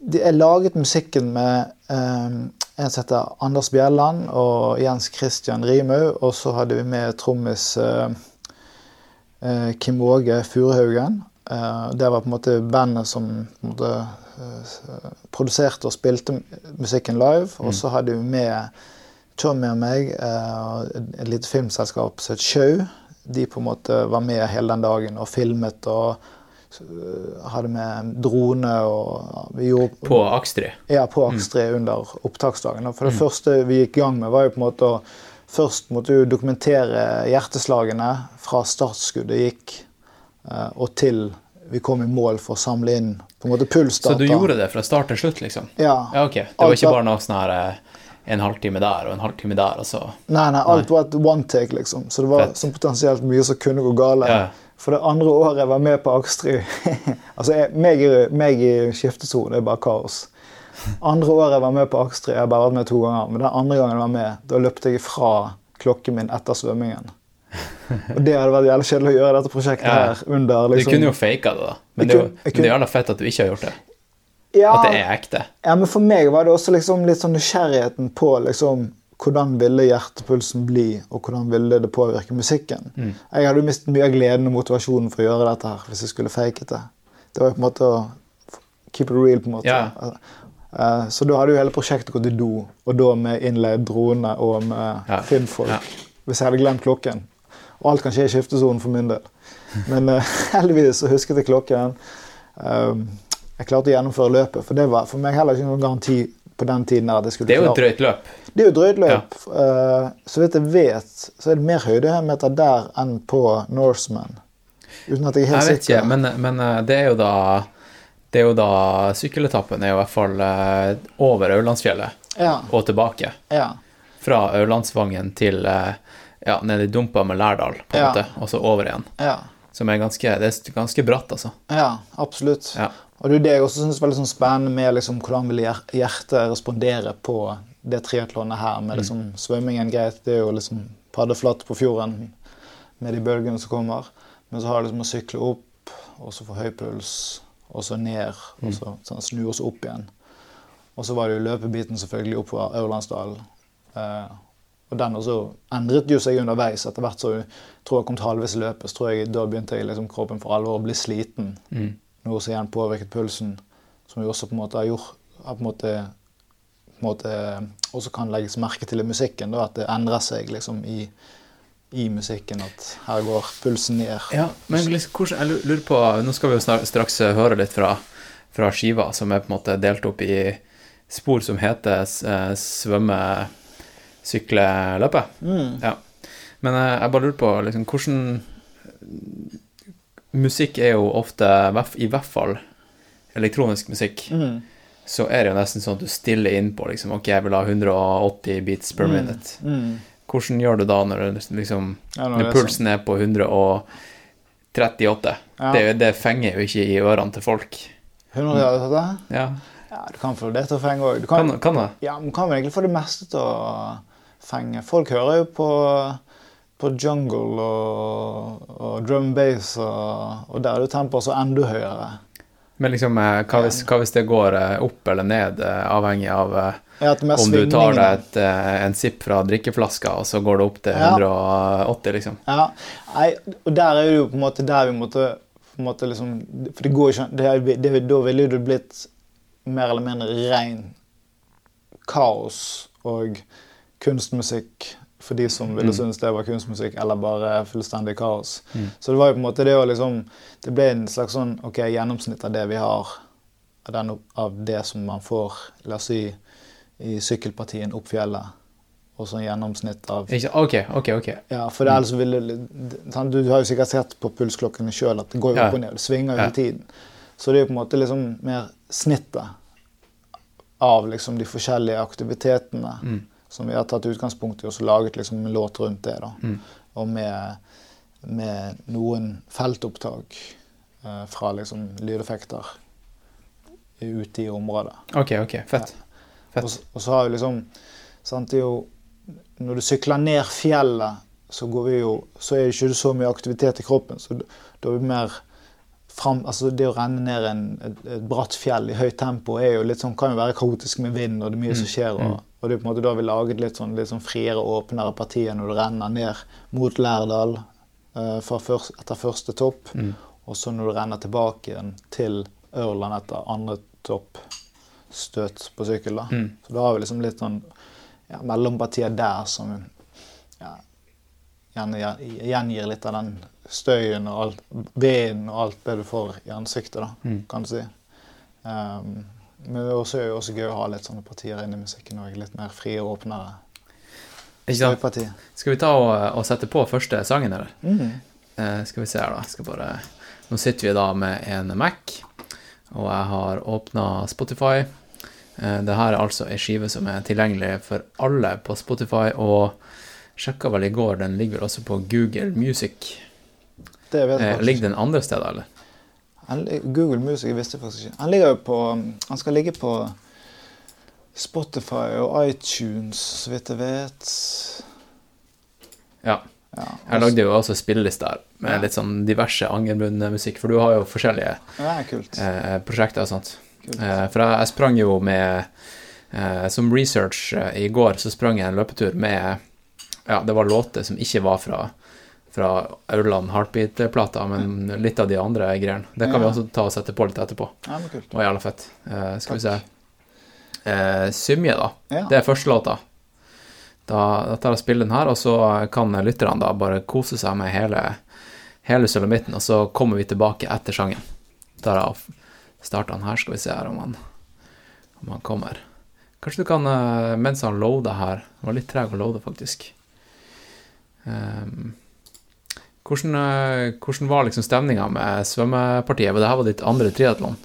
de er laget musikken med eh, en som heter Anders Bjelland og Jens Christian Rimau. Og så hadde vi med trommis eh, Kim Åge Furehaugen. Eh, det var på en måte bandet som på en måte, eh, produserte og spilte musikken live. Og så hadde vi med Tommy og meg, eh, et lite filmselskap som het Sjau. De på en måte var med hele den dagen og filmet og eh, hadde med drone og vi gjorde, På Akstri? ja, på Akstri under opptaksdagen. For det første vi gikk i gang med, var jo på en måte å Først måtte du dokumentere hjerteslagene fra startskuddet gikk eh, og til vi kom i mål for å samle inn på en måte Så du gjorde det fra start til slutt, liksom? Ja. Ja, ok. Det var ikke bare noe sånn her eh, en halvtime der og en halvtime der, og så Nei, nei, alt var et one take, liksom. Så det var Fett. sånn potensielt mye som kunne gå galt. Ja. For det andre året jeg var med på Akstry (laughs) Altså, jeg, meg, meg i skiftesone er bare kaos. Andre året jeg var med på Akstri jeg har bare vært med to ganger, men den andre gangen jeg var med, da løpte jeg fra klokken min etter svømmingen. Og det hadde vært jævlig kjedelig å gjøre dette prosjektet Ja. her under Du liksom kunne jo faka det, da. Men det er jo kunne- det er kunne- jævla fett at du ikke har gjort det. ja, At det er ekte. Ja, men for meg var det også liksom litt sånn nysgjerrigheten på liksom hvordan ville hjertepulsen bli, og hvordan ville det påvirke musikken. Mm. Jeg hadde jo mistet mye av gleden og motivasjonen for å gjøre dette her hvis jeg skulle faket det. Det var jo på en måte å keep it real, på en måte. Ja. Eh, Så da hadde jo hele prosjektet gått i do, og da med innleid drone og med Ja. filmfolk. Ja. Hvis jeg hadde glemt klokken. Og alt kan skje i skiftesonen for min del. Men eh, (laughs) heldigvis så husket jeg klokken. Um, jeg klarte å gjennomføre løpet, for det var for meg heller ikke noen garanti på den tiden. at jeg skulle Det er jo et drøyt løp. Det er jo et drøyt løp. Eh, så vidt jeg vet, så er det mer høydemeter der enn på Norseman. Uten at jeg er helt Jeg vet sikker. ikke, men, men det er jo da det er jo da Sykkeletappen er jo i hvert fall eh, over Aurlandsfjellet Ja, og tilbake. ja, Fra Aurlandsvangen til eh, ja, nede i dumpa med Lærdal, på en måte, og så over igjen. ja, Som er ganske, det er ganske bratt, altså. ja, absolutt. Ja. Og det er det jeg også syns er veldig sånn spennende med liksom, hvordan vil hjertet respondere på det triatlonet her. Mm. Med liksom, svømmingen greit, det er jo liksom paddeflatt på fjorden med de bølgene som kommer. Men så har jeg liksom å sykle opp, og så få høy puls, og så ned, Mm. og så sånn, snu oss opp igjen. Og så var det jo løpebiten selvfølgelig oppover Aurlandsdalen. Eh, og den også endret jo seg underveis. Etter hvert så tror jeg kom til halvveis i løpet, så tror jeg da begynte jeg liksom kroppen for alvor å bli sliten. Mm. Noe som igjen påvirket pulsen, som jo også på en måte har gjort har på en måte på en måte også kan legges merke til i musikken. Da, at det endrer seg liksom i, i musikken. At her går pulsen ned. Ja, men liksom, hvordan, jeg lurer på Nå skal vi jo straks høre litt fra, fra skiva, som er på en måte delt opp i spor som heter eh, svømme, sykle, løpe. Mm. Ja. Men eh, jeg bare lurer på liksom, hvordan Musikk er jo ofte, i hvert fall elektronisk musikk, Mm. så er det jo nesten sånn at du stiller inn på liksom, OK, jeg vil ha 180 beats per minute. Mm. Hvordan gjør du da når, liksom, Ja, når når det sånn. pulsen er på 138? Ja. Det, det fenger jo ikke i ørene til folk. 100 har du tatt det? Ja, Ja, du kan få det til å fenge òg. kan, kan det? Ja, men kan vel egentlig få det meste til å fenge. Folk hører jo på, på jungle og, og drum bass, og, og der er jo tempoet så enda høyere. Men liksom, eh, hva hvis, hva hvis det går eh, opp eller ned, eh, avhengig av Ja, om du tar deg et, eh, en sipp fra drikkeflaska, og så går det opp til Ja. 180, liksom? Ja, nei, og der er det jo på en måte der vi måtte, på en måte liksom For det går ikke det det, Da ville det blitt mer eller mindre ren kaos og kunstmusikk for de som ville Mm. synes det var kunstmusikk, eller bare fullstendig kaos. Så det var jo på en måte det å liksom Det ble en slags sånn ok, gjennomsnitt av det vi har, av, den, av det som man får, la oss si, i sykkelpartien opp fjellet, og sånn gjennomsnitt av Ikke, OK, OK. ok. ja, for det ellers ville du, Du har jo sikkert sett på pulsklokkene sjøl at det går jo Ja. opp og ned. Det svinger jo Ja. tiden. Så det er jo på en måte liksom mer snittet av liksom de forskjellige aktivitetene Mm. som vi har tatt utgangspunkt i, og så laget liksom en låt rundt det. da. Mm. Og med, med noen feltopptak eh, fra liksom lydeffekter ute i området. OK, ok, fett. Fett. Og, og så har vi liksom sant, jo, Når du sykler ned fjellet, så, går vi jo, så er det ikke så mye aktivitet i kroppen. Så da er vi mer fram, altså Det å renne ned en, et, et bratt fjell i høyt tempo jo sånn, kan jo være kaotisk med vind, og det er mye som skjer. Og, og det er på en måte da vi laget litt sånn, litt sånn friere, åpnere partier når du renner ned mot Lærdal uh, først, etter første topp. Og så når du renner tilbake igjen til Ørland etter andre topp støt på sykkel. da. Mm. Så da har vi liksom litt sånn ja, mellompartier der som ja, gjengir litt av den støyen og alt, veden og alt det du får i ansiktet, da, Mm. kan du si. Um, men det er jo også gøy å ha litt sånne partier inn i musikken òg. Litt mer frie og åpnere? Skal vi ta og, og sette på første sangen, eller? Mm. Uh, skal vi se her, da. Bare... Nå sitter vi da med en Mac, og jeg har åpna Spotify. Eh, det her er altså ei skive som er tilgjengelig for alle på Spotify, og sjekka vel i går, den ligger vel også på Google Music. Det vet jeg Eh, ligger den andre steder, eller? Google Music jeg visste faktisk ikke. Han ligger jo på Han skal ligge på Spotify og iTunes, så vidt jeg vet. Ja. Ja, Jeg lagde jo også spilleliste her, med Ja. litt sånn diverse Angermund-musikk, for du har jo forskjellige Ja, eh, prosjekter og sånt. Eh, for jeg, jeg sprang jo med eh, Som research eh, i går, så sprang jeg en løpetur med Ja, det var låter som ikke var fra fra Aurland Heartbeat-plata, men litt av de andre greiene. Det kan vi også ta og sette på litt etterpå. Ja, kult. Det var jævla fett. Eh, skal vi se eh, Symje, da. Ja. Det er første låta. Da, da tar jeg og spiller den her, og så kan lytterne da bare kose seg med hele, hele sulamitten, og så kommer vi tilbake etter sangen. Da tar jeg og han her, skal vi se her om han, om han kommer. Kanskje du kan, eh, mens han loader her Han var litt treg å loade, faktisk. Um, hvordan, eh, hvordan var liksom stemninga med svømmepartiet? Det her var ditt andre triatlon.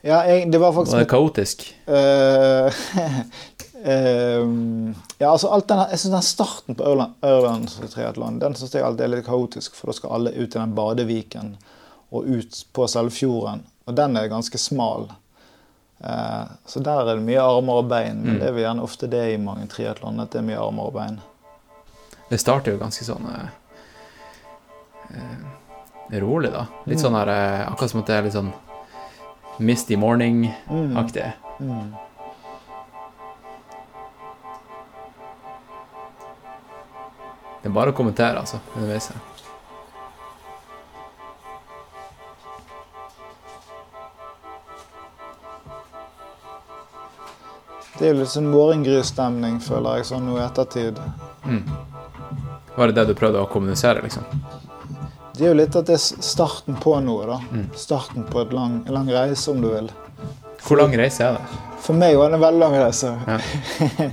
Ja, jeg, det var faktisk Var det kaotisk? Uh, uh, (laughs) ja, altså alt den, jeg synes den starten på Ørland, Ørlands triatlon den synes jeg alltid er litt kaotisk, for da skal alle ut i den badeviken og ut på selve fjorden. Og den er ganske smal. Eh, så der er det mye armer og bein. Men Mm. det er gjerne ofte det i mange triatlon, at det er mye armer og bein. Det starter jo ganske sånn eh, eh, rolig, da. Litt sånn her eh, Akkurat som at det er litt sånn Misty Morning-aktig. Mm. Det er bare å kommentere, altså, underveis her. Det er jo litt sånn morgengrysstemning, føler jeg, sånn nå i ettertid. Var det det du prøvde å kommunisere, liksom? Det er jo litt at det er starten på noe, da. Starten på en lang, lang reise, om du vil. Hvor lang reise er det? For meg var det en veldig lang reise. Ja.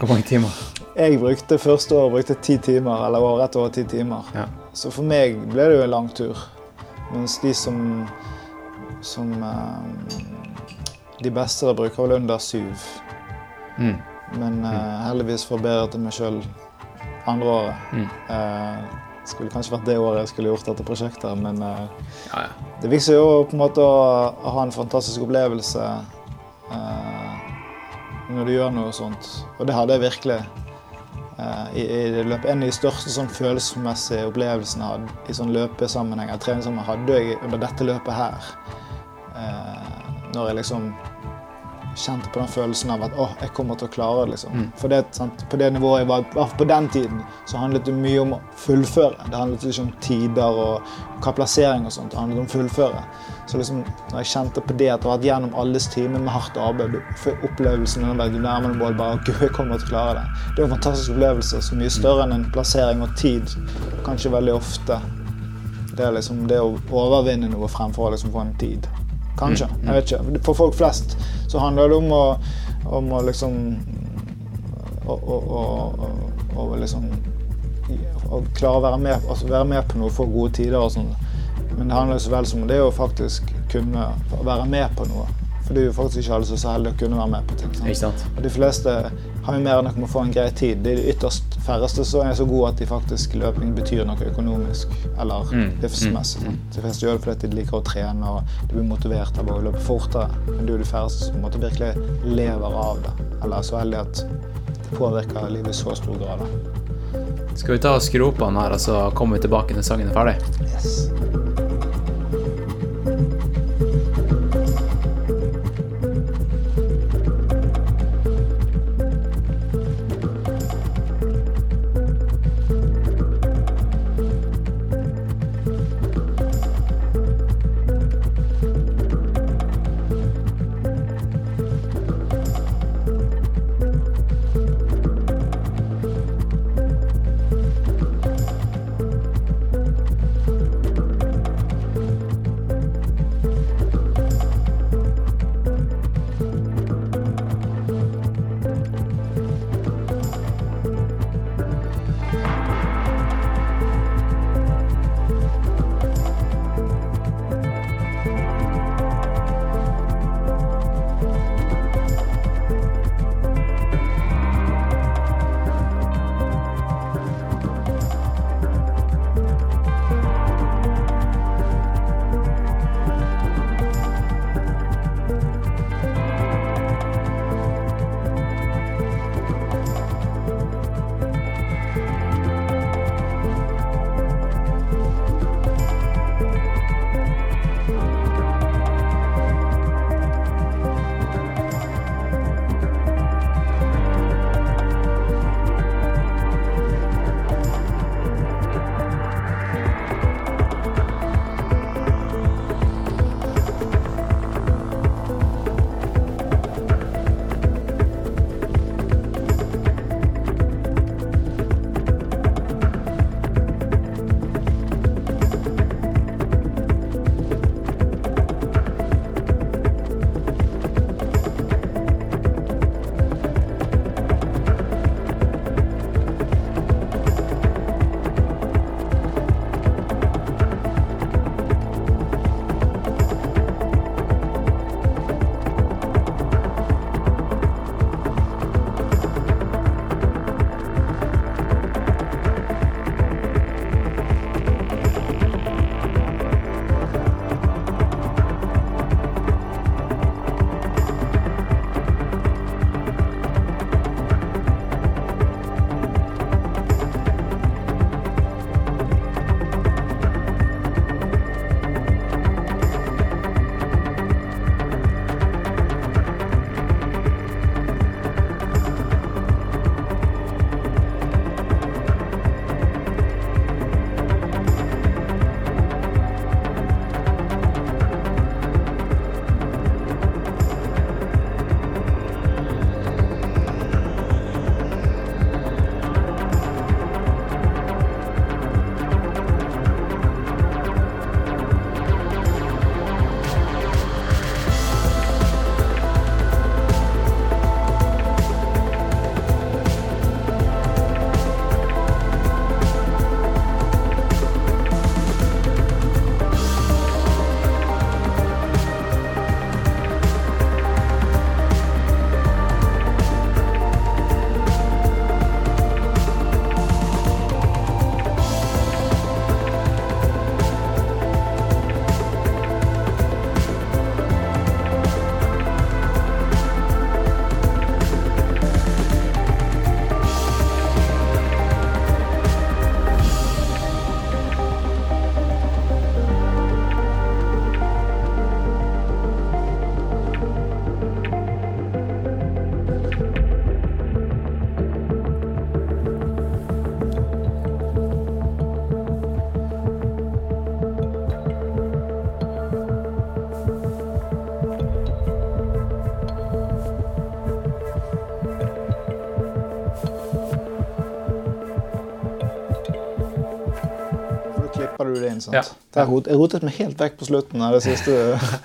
Hvor mange timer? (laughs) Jeg brukte første året brukte ti timer, eller var rett over ti timer. Ja. Så for meg ble det jo en lang tur. Mens de som, som eh, De beste bruker vel under syv. Mm. Men uh, heldigvis forbedret jeg meg sjøl andre året. Mm. Uh, skulle kanskje vært det året jeg skulle gjort dette prosjektet, men uh, Ja, ja. det viktigste er jo på en måte å, å ha en fantastisk opplevelse når du gjør noe sånt. Og det hadde jeg virkelig. i, i løpet. En av de største sånn, følelsesmessige opplevelsene jeg hadde i sånn løpesammenheng, treningssammenheng, hadde jeg under dette løpet her. Når jeg liksom kjente på den følelsen av at å, jeg kommer til å klare det. mm. For det, sant, på det nivået jeg var, på den tiden, så handlet det mye om å fullføre. Det handlet ikke om tider og hva plassering og sånt. Det handlet om fullføre. Så liksom, når jeg kjente på det at jeg har vært gjennom alles timer med hardt arbeid, du opplevelsen når du nærmer deg mål, bare gud, jeg kommer til å klare det. Det er en fantastisk opplevelse, så mye større enn en plassering og tid. Kanskje veldig ofte. Det er liksom det å overvinne noe fremfor å liksom få en tid. Kanskje. Jeg vet ikke. For folk flest så handler det om å, om å liksom å, å, liksom å klare å være med, altså være med på noe, få gode tider og sånn. Men det handler så vel som det å faktisk kunne være med på noe. For det er jo faktisk ikke alle som er så heldige å kunne være med på ting. sant? Ikke sant? Og de fleste har jo mer enn nok med å få en grei tid. De ytterst færreste som er så gode at de faktisk løping betyr noe økonomisk eller Mm, livsmessig. Mm. De fleste gjør det fordi de liker å trene og de blir motivert av å løpe fortere. Men det er jo de færreste som måte virkelig lever av det. Eller er så heldige at det påvirker livet i så stor grad. da. Skal vi ta og skru opp han her, og så kommer vi tilbake når sangen er ferdig? Yes. Inn. sant? Ja. Det har rot, jeg rotet meg helt vekk på slutten av det siste.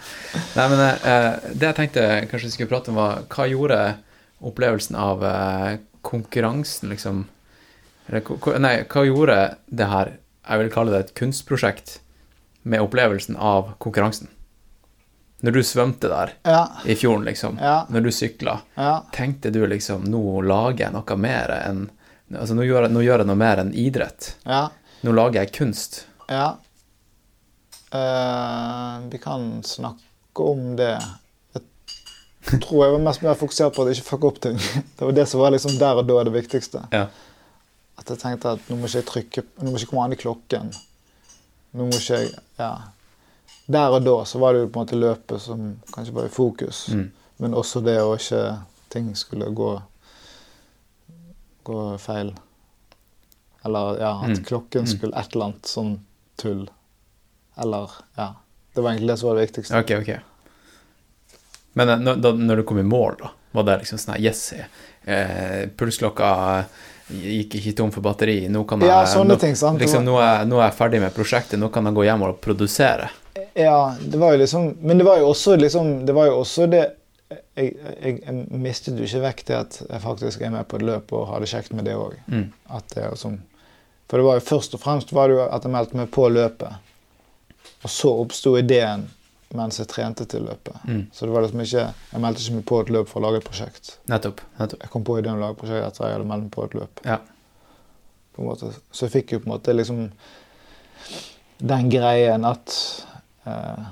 (laughs) Nei, men eh, det jeg tenkte kanskje vi skulle prate om, var hva gjorde opplevelsen av eh, konkurransen, liksom Eller ko- Nei, hva gjorde det her, jeg vil kalle det et kunstprosjekt, med opplevelsen av konkurransen? Når du svømte der ja, i fjorden, liksom, Ja. når du sykla, ja. tenkte du liksom nå lager jeg noe mer enn Altså, nå gjør, jeg, nå gjør jeg noe mer enn idrett. ja. Nå lager jeg kunst. Ja. Uh, vi kan snakke om det. Jeg tror jeg var mest mer fokusert på at jeg ikke fucke opp ting. (laughs) Det var det som var liksom der og da det viktigste. Ja. At jeg tenkte at nå må ikke jeg trykke Nå må ikke komme an i klokken. Nå må ikke jeg Ja. Der og da så var det jo på en måte løpet som kanskje var i fokus. Mm. Men også det å ikke ting skulle gå gå feil. Eller ja, at Mm. klokken skulle et eller annet sånn tull. Eller ja. Det var egentlig det som var det viktigste. Ok, ok. Men eh, når, da, når du kom i mål, da, var det liksom sånn Yes, eh, pulsklokka gikk ikke tom for batteri. Nå kan jeg, Ja, sånne nå, ting, sant? Liksom, nå, er, nå er jeg ferdig med prosjektet, nå kan jeg gå hjem og produsere. Ja, det var jo liksom Men det var jo også liksom Det var jo også det jeg, jeg, jeg mistet jo ikke vekk det at jeg faktisk er med på et løp og har det kjekt med det òg. Mm. At det er liksom For det var jo først og fremst var det jo at jeg meldte meg på løpet. Og så oppsto ideen mens jeg trente til løpet. Mm. Så det var liksom ikke Jeg meldte ikke meg på et løp for å lage et prosjekt. Nettopp. nettopp. Jeg kom på ideen å lage et prosjekt etter jeg hadde meldt meg på et løp. Ja. På en måte. Så jeg fikk jo på en måte liksom den greien at eh,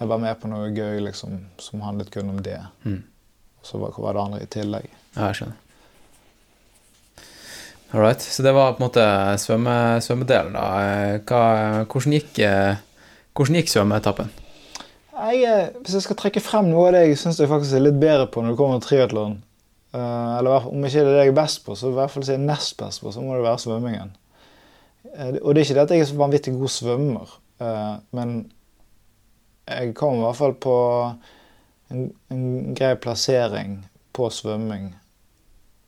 jeg var med på noe gøy liksom, som handlet kun om det. Mm. Og så var, var det andre i tillegg. ja, jeg skjønner. All right. Så det var på en måte svømme, svømmedelen, da. Eh, Hva, hvordan gikk, eh, hvordan gikk svømmeetappen? Jeg, eh, hvis jeg skal trekke frem noe av det jeg syns jeg faktisk er litt bedre på når det kommer til triatlon, eller om ikke det er det jeg er best på, så i hvert fall sier jeg nest best på, så må det være svømmingen. Og det er ikke det at jeg er så vanvittig god svømmer, men jeg kom i hvert fall på en, en grei plassering på svømming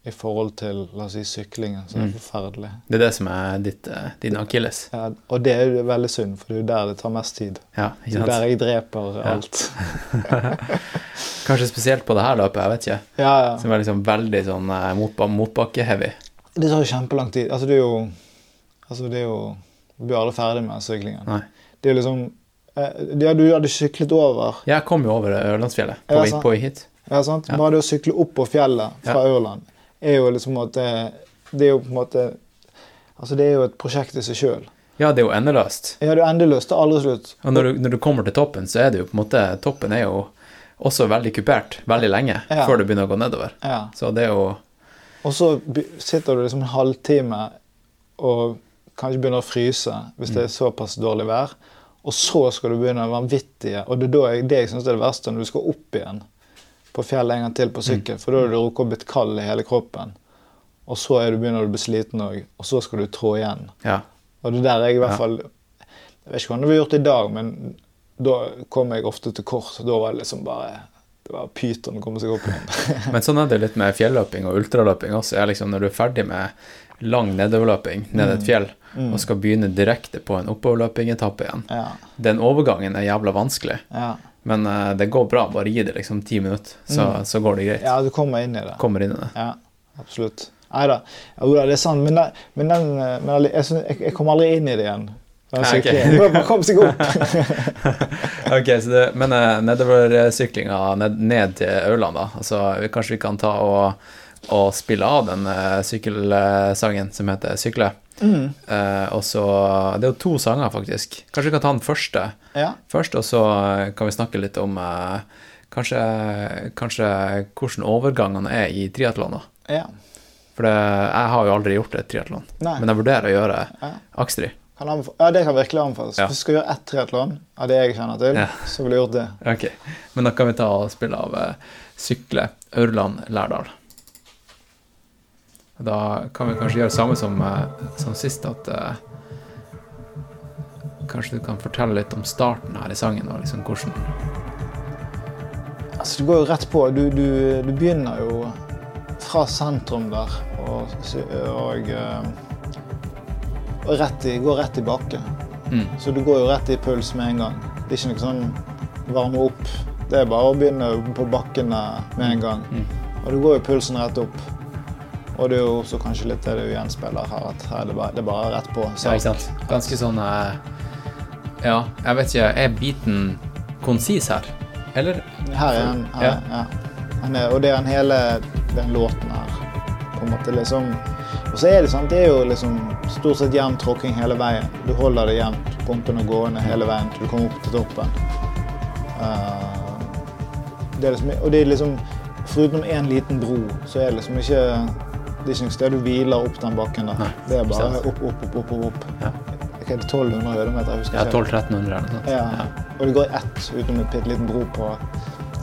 i forhold til la oss si, syklingen, det er Mm. forferdelig. Det er det som er ditt, eh, din akilles. Ja, og det er jo veldig synd, for det er jo der det tar mest tid. Ja, ikke er der jeg dreper Ja. alt. (laughs) (laughs) Kanskje spesielt på det her løpet, jeg vet ikke. Ja, ja. Som er liksom veldig sånn eh, motba motbakke-heavy. Det tar jo kjempelang tid. Altså, det er jo Altså, det er jo Du blir aldri ferdig med syklingen. Nei. Det er jo liksom eh, Ja, du hadde syklet over. Jeg kom jo over Ørlandsfjellet på, Ja, vei- sant. hit. Ja, sant? Bare det å sykle opp på fjellet fra. Ørland er jo liksom at det, det er jo på en måte Altså, det er jo et prosjekt i seg sjøl. Ja, det er jo endeløst. Ja, det er endeløst. Det er aldri slutt. Og når du, når du kommer til toppen, så er det jo på en måte Toppen er jo også veldig kupert veldig lenge Ja. før du begynner å gå nedover. Ja. Så det er jo Og så sitter du liksom en halvtime og kanskje begynner å fryse hvis det er såpass dårlig vær. Og så skal du begynne vanvittige Og det er da jeg, det jeg syns er det verste, når du skal opp igjen på fjellet en gang til på sykkel. For da har du rukket å blitt kald i hele kroppen. Og så er du begynner du å bli sliten òg. Og så skal du trå igjen. Ja. Og det der er jeg i hvert fall Jeg vet ikke hvordan det blir gjort i dag, men da kom jeg ofte til kort. Da var det liksom bare Det var pyton å komme seg opp igjen. (laughs) Men sånn er det litt med fjelløping og ultraløping også. Er liksom når du er ferdig med lang nedoverløping ned et fjell og skal begynne direkte på en oppoverløpingetappe igjen, ja. den overgangen er jævla vanskelig. ja. Men eh, det går bra. Bare gi det liksom ti minutter, så, så går det greit. ja, du kommer inn i det. Kommer inn i det. Ja, absolutt. Nei da. Det er sant, men, den, men, den, eh, men jeg, jeg, jeg kommer aldri inn i det igjen. Nei, ok. syklingen. (laughs) Må bare komme seg opp. (laughs) Ok, så det, Men uh, nedoversyklinga ned, ned til Aurland, da. Altså, vi, kanskje vi kan ta og, og spille av den uh, sykkelsangen som heter 'Sykle'. Mm. Uh, og så Det er jo to sanger, faktisk. Kanskje vi kan ta den første Ja. først, og så eh, kan vi snakke litt om uh, kanskje, kanskje hvordan overgangene er i triatlon. ja. For det, jeg har jo aldri gjort et triatlon, men jeg vurderer å gjøre Ja. Akstri. Kan ja, det kan virkelig anbefales. Ja. Hvis du skal gjøre ett triatlon av det jeg kjenner til, Ja. så ville du gjort det. Okay. men da kan vi ta og spille av uh, Sykle Aurland Lærdal. Da kan vi kanskje gjøre det samme som, eh, som sist, at uh, Kanskje du kan fortelle litt om starten her i sangen, og liksom hvordan Altså, du går jo rett på. Du, du, du begynner jo fra sentrum der og, og, eh, og rett i, går rett i bakke. Mm. Så du går jo rett i puls med en gang. Det er ikke noe sånn varme opp. Det er bare å begynne på bakkene med en gang. Mm. Og du går jo pulsen rett opp. Og det er jo også kanskje litt det du gjenspeiler her, at her er det bare, det er rett på. Ja, ikke sant? Ganske sånn eh, Ja, jeg vet ikke. Er biten konsis her? Eller? Her er han. Her, ja. Han er, og det er han hele den låten her. På en måte liksom Og så er det sant, det er jo liksom stort sett jevn tråkking hele veien. Du holder det jevnt, pumpende og gående hele veien til du kommer opp til toppen. Uh, det liksom, og det er liksom Foruten én liten bro, så er det liksom ikke Det er ikke noe sted du hviler opp den bakken. der. Nei, det er bare opp, opp, opp, opp. opp. Ja. Okay, det er 1200 høydemeter. jeg husker Ja, 1200-1300 eller. Ja. Og det går i ett utenom en bitte liten bro på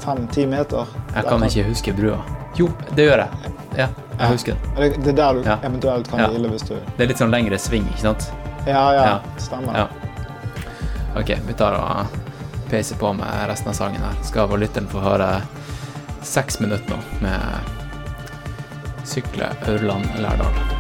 fem-ti meter. Jeg kan ikke huske brua. Jo, det gjør jeg. Ja, jeg Ja. husker det. Det, er der du Ja. eventuelt kan Ja. hvile hvis du Det er litt sånn lengre sving, ikke sant? Ja, ja. Ja. Stemmer. Ja. Ok, vi tar og peiser på med resten av sangen her. Skal lytteren få høre seks minutter nå med Sykle Aurland Lærdal.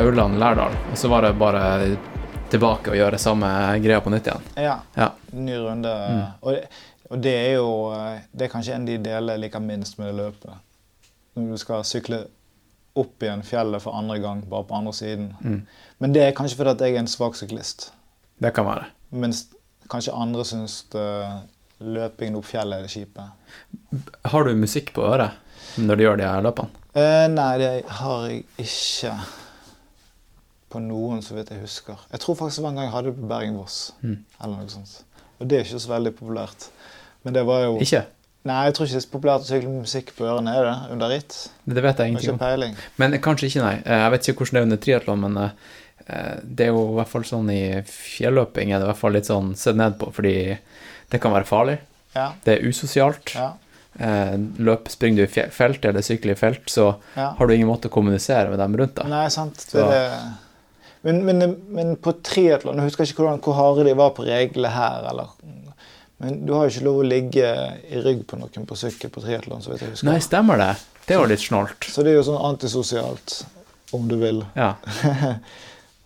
Var eh, Auland Lærdal. Og så var det bare tilbake og gjøre samme greia på nytt igjen. Ja. Ja. Ny runde. Og, det, og det er jo eh, Det er kanskje en de deler jeg liker minst med det løpet. Når du skal sykle opp igjen fjellet for andre gang, bare på andre siden. Mm. Men det er kanskje fordi at jeg er en svak syklist. Det kan være. Mens kanskje andre syns eh, løpingen opp fjellet er det kjipe. Har du musikk på øret når du gjør de her løpene? Eh, nei, det har jeg ikke på noen, så vidt jeg husker. Jeg tror faktisk det var en gang jeg hadde det på Bergen-Voss. Mm. eller noe sånt. Og det er ikke så veldig populært. Men det var jo Ikke? Nei, jeg tror ikke det er så populært å sykle med musikk på ørene. Er det under ritt? Det vet jeg ingenting ikke om. peiling. Men kanskje ikke, nei. Eh, Jeg vet ikke hvordan det er under triatlon, men eh, det er jo i hvert fall sånn i fjelløping er det i hvert fall litt sånn sett ned på, fordi det kan være farlig. Ja. Det er usosialt. Ja. Eh, Løp, springer du i felt eller sykler i felt, så ja. har du ingen måte å kommunisere med dem rundt deg. Nei, sant. Det er det. Men, men, men på triatlon Jeg husker ikke hvordan, hvor harde de var på reglene her. eller... Men du har jo ikke lov å ligge i rygg på noen på sykkel på triatlon. Nei, stemmer det? Det var litt snålt. så det er jo sånn antisosialt, om du vil. Ja.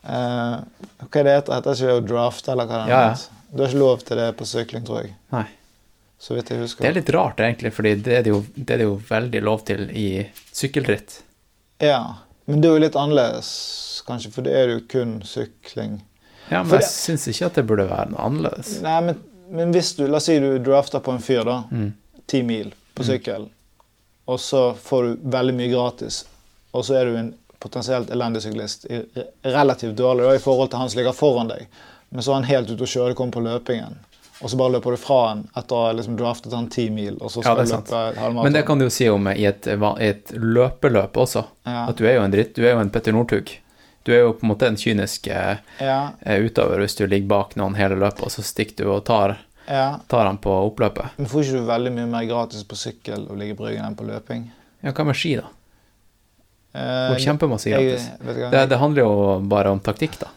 uh, (laughs) hva er det heter? Heter ikke det å drafte, eller hva det Ja, ja. Du har ikke lov til det på sykling, tror jeg. Nei. Så vidt jeg husker. Det er litt rart, egentlig, fordi det er det jo, det er det jo veldig lov til i sykkelritt. Ja, men det er jo litt annerledes, kanskje, for det er jo kun sykling. Ja, men For jeg det- syns ikke at det burde være noe annerledes. Nei, men, men hvis du, la oss si du drafter på en fyr, da, Mm. ti mil på sykkel, og så får du veldig mye gratis, og så er du en potensielt elendig syklist, relativt dårlig da, i forhold til han som ligger foran deg, men så er han helt ute å kjøre, kommer på løpingen, og så bare løper du fra han etter å ha liksom draftet han ti mil, og så Ja, skal sant. løpe halvmaraton. Men det kan du jo si om i et, et løpeløp også. Ja. At du er jo en dritt. Du er jo en Petter Northug. Du er jo på en måte en kynisk eh, Ja, eh, utøver hvis du ligger bak noen hele løpet, og så stikker du og tar, ja. tar han på oppløpet. Men får ikke du veldig mye mer gratis på sykkel og ligge bryggen enn på løping? Ja, hva med ski, da? Uh, kjempemasse gratis. Det, det handler jo bare om taktikk, da.